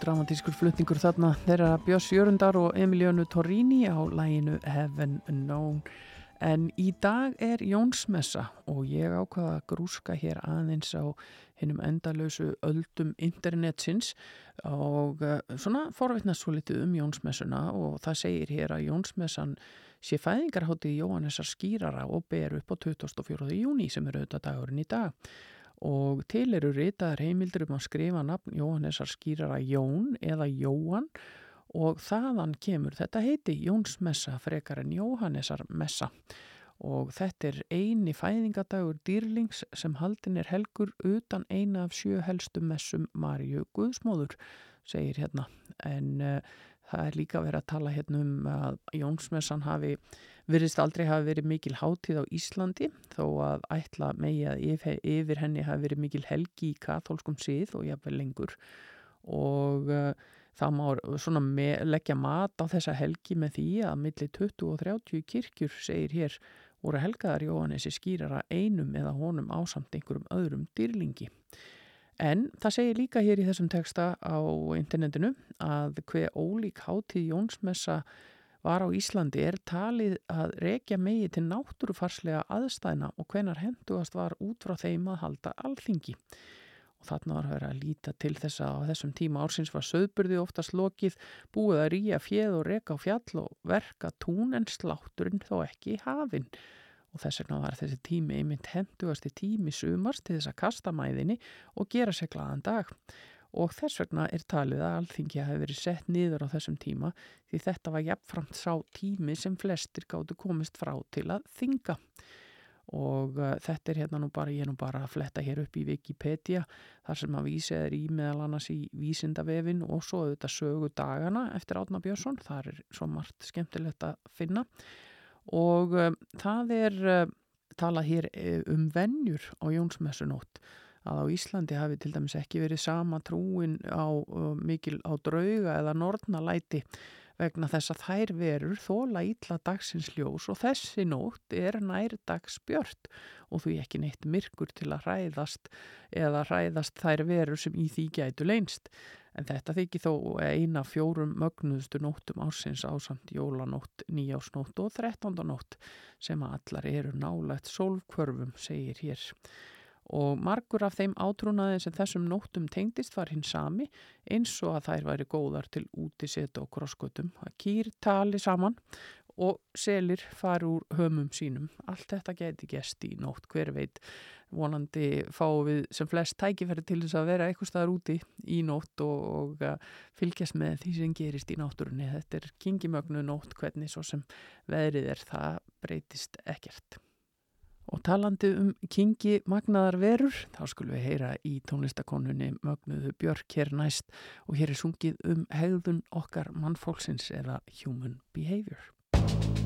dramatískur flutningur þarna þeirra Björns Jörundar og Emilianu Torrini á læginu Heaven Known en í dag er Jónsmessa og ég ákvaða að grúska hér aðeins á hinnum endalösu öldum internetsins og eh, svona forveitna svo litið um Jónsmessuna og það segir hér að Jónsmessan sé fæðingarháttið Jóhannessar skýrara og ber upp á 24. júni sem eru auðvitað dagurinn í dag og til eru ritaðar heimildur um að skrifa nafn Jóhannesar skýrar að Jón eða Jóan og þaðan kemur þetta heiti Jónsmessa frekar en Jóhannesar messa. Og þetta er eini fæðingadagur dýrlings sem haldin er helgur utan eina af sjö helstu messum Marju Guðsmóður segir hérna. En uh, það er líka verið að tala hérna um að Jónsmessan hafi virðist aldrei hafi verið mikil hátíð á Íslandi þó að ætla megi að yfir, yfir henni hafi verið mikil helgi í katholskum síð og jafnvel lengur og uh, það má svona leggja mat á þessa helgi með því að milli 20 og 30 kirkjur segir hér voru helgaðar Jóhannesi skýrara einum eða honum ásamt einhverjum öðrum dýrlingi. En það segir líka hér í þessum teksta á internetinu að hver ólík hátíð Jónsmessa var á Íslandi er talið að rekja megi til náttúrufarslega aðstæðna og hvenar hendugast var út frá þeim að halda alþingi. Og þarna var að vera að líta til þess að á þessum tíma ársins var söðburði oftast lokið, búið að rýja fjeð og reka á fjall og verka tún en slátturinn þó ekki í hafinn. Og þess vegna var þessi tími einmitt hendugasti tími sumars til þess að kasta mæðinni og gera sér glaðan dag. Og þess vegna er talið að alþingi hafi verið sett niður á þessum tíma því þetta var jafnframt sá tími sem flestir gáttu komist frá til að þinga. Og uh, þetta er hérna nú bara, ég er nú bara að fletta hér upp í Wikipedia þar sem að vísið er í meðal annars í vísindavefin og svo auðvitað sögu dagana eftir Átna Björnsson, það er svo margt skemmtilegt að finna. Og uh, það er uh, talað hér um vennjur á Jónsmessunótt að á Íslandi hafi til dæmis ekki verið sama trúin á mikil á drauga eða nortnalæti vegna þess að þær verur þóla ítla dagsins ljós og þessi nótt er nær dagsbjört og þú ekki neitt myrkur til að hræðast eða hræðast þær verur sem í því gætu leinst. En þetta þykir þó eina fjórum mögnuðustu nóttum ásins ásamt jólanótt, nýjásnótt og þrettondonótt sem allar eru nálægt sólkvörfum, segir hér og margur af þeim átrúnaði sem þessum nóttum tengdist var hinn sami eins og að þær væri góðar til útiset og krosskutum að kýr tali saman og selir fari úr hömum sínum. Allt þetta geti gest í nótt, hver veit vonandi fáum við sem flest tækifæri til þess að vera eitthvað staðar úti í nótt og, og fylgjast með því sem gerist í náttúrunni. Þetta er kingimögnu nótt hvernig svo sem veðrið er það breytist ekkert. Og talandi um kingi magnaðar verur, þá skulum við heyra í tónlistakonunni Mögnuðu Björk hér næst og hér er sungið um hegðun okkar mannfólksins eða human behavior.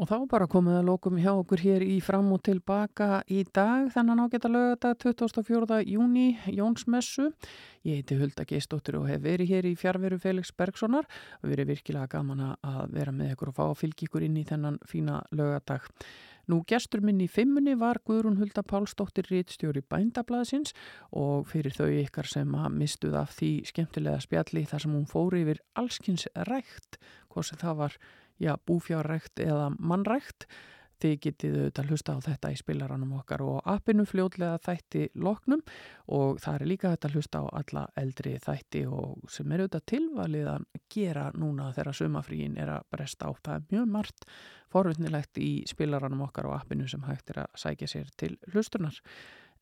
Og þá bara komið að lókum hjá okkur hér í fram og tilbaka í dag, þennan ágæta lögadag 24. júni, Jónsmessu. Ég heiti Hulda Geistóttir og hef verið hér í fjárveru Felix Bergsonar og verið virkilega gaman að vera með ykkur og fá að fylgja ykkur inn í þennan fína lögadag. Nú gestur minn í fimmunni var Guðrún Hulda Pálsdóttir Rítstjóri Bændablaðsins og fyrir þau ykkar sem að mistuð af því skemmtilega spjalli þar sem hún fóri yfir allskins rækt, hvað sem það var já, búfjárrækt eða mannrækt. Þið getið auðvitað hlusta á þetta í spilaranum okkar og appinu fljóðlega þætti loknum og það er líka þetta hlusta á alla eldri þætti og sem er auðvitað tilvalið að gera núna þegar sumafríin er að bresta á. Það er mjög margt forvittnilegt í spilaranum okkar og appinu sem hægt er að sækja sér til hlustunar.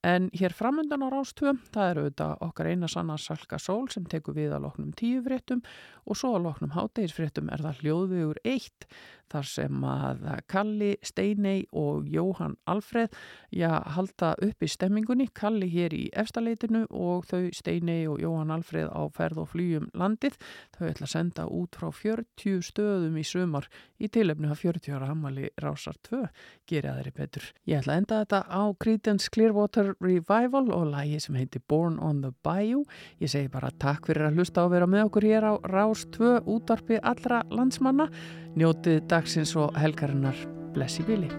En hér framöndan á Rástvö, það eru auðvitað okkar eina sanna Salka Sól sem tekur við að loknum tíu fréttum og svo að loknum hátegisfréttum er það hljóðvegur eitt þar sem að Kalli, Steinei og Jóhann Alfreð já, halda upp í stemmingunni, Kalli hér í efstaleitinu og þau Steinei og Jóhann Alfreð á ferð og flýjum landið. Þau ætla að senda út frá 40 stöðum í sumar í tilefnu að 40 ára hammali Rásar 2 gera þeirri betur. Ég ætla að enda þetta á Creedence Clearwater Revival og lagi sem heitir Born on the Bayou. Ég segi bara takk fyrir að hlusta og vera með okkur hér á Rás 2 útvarpi allra landsmanna. Njótið dagsins og helgarinnar. Blessi Bili.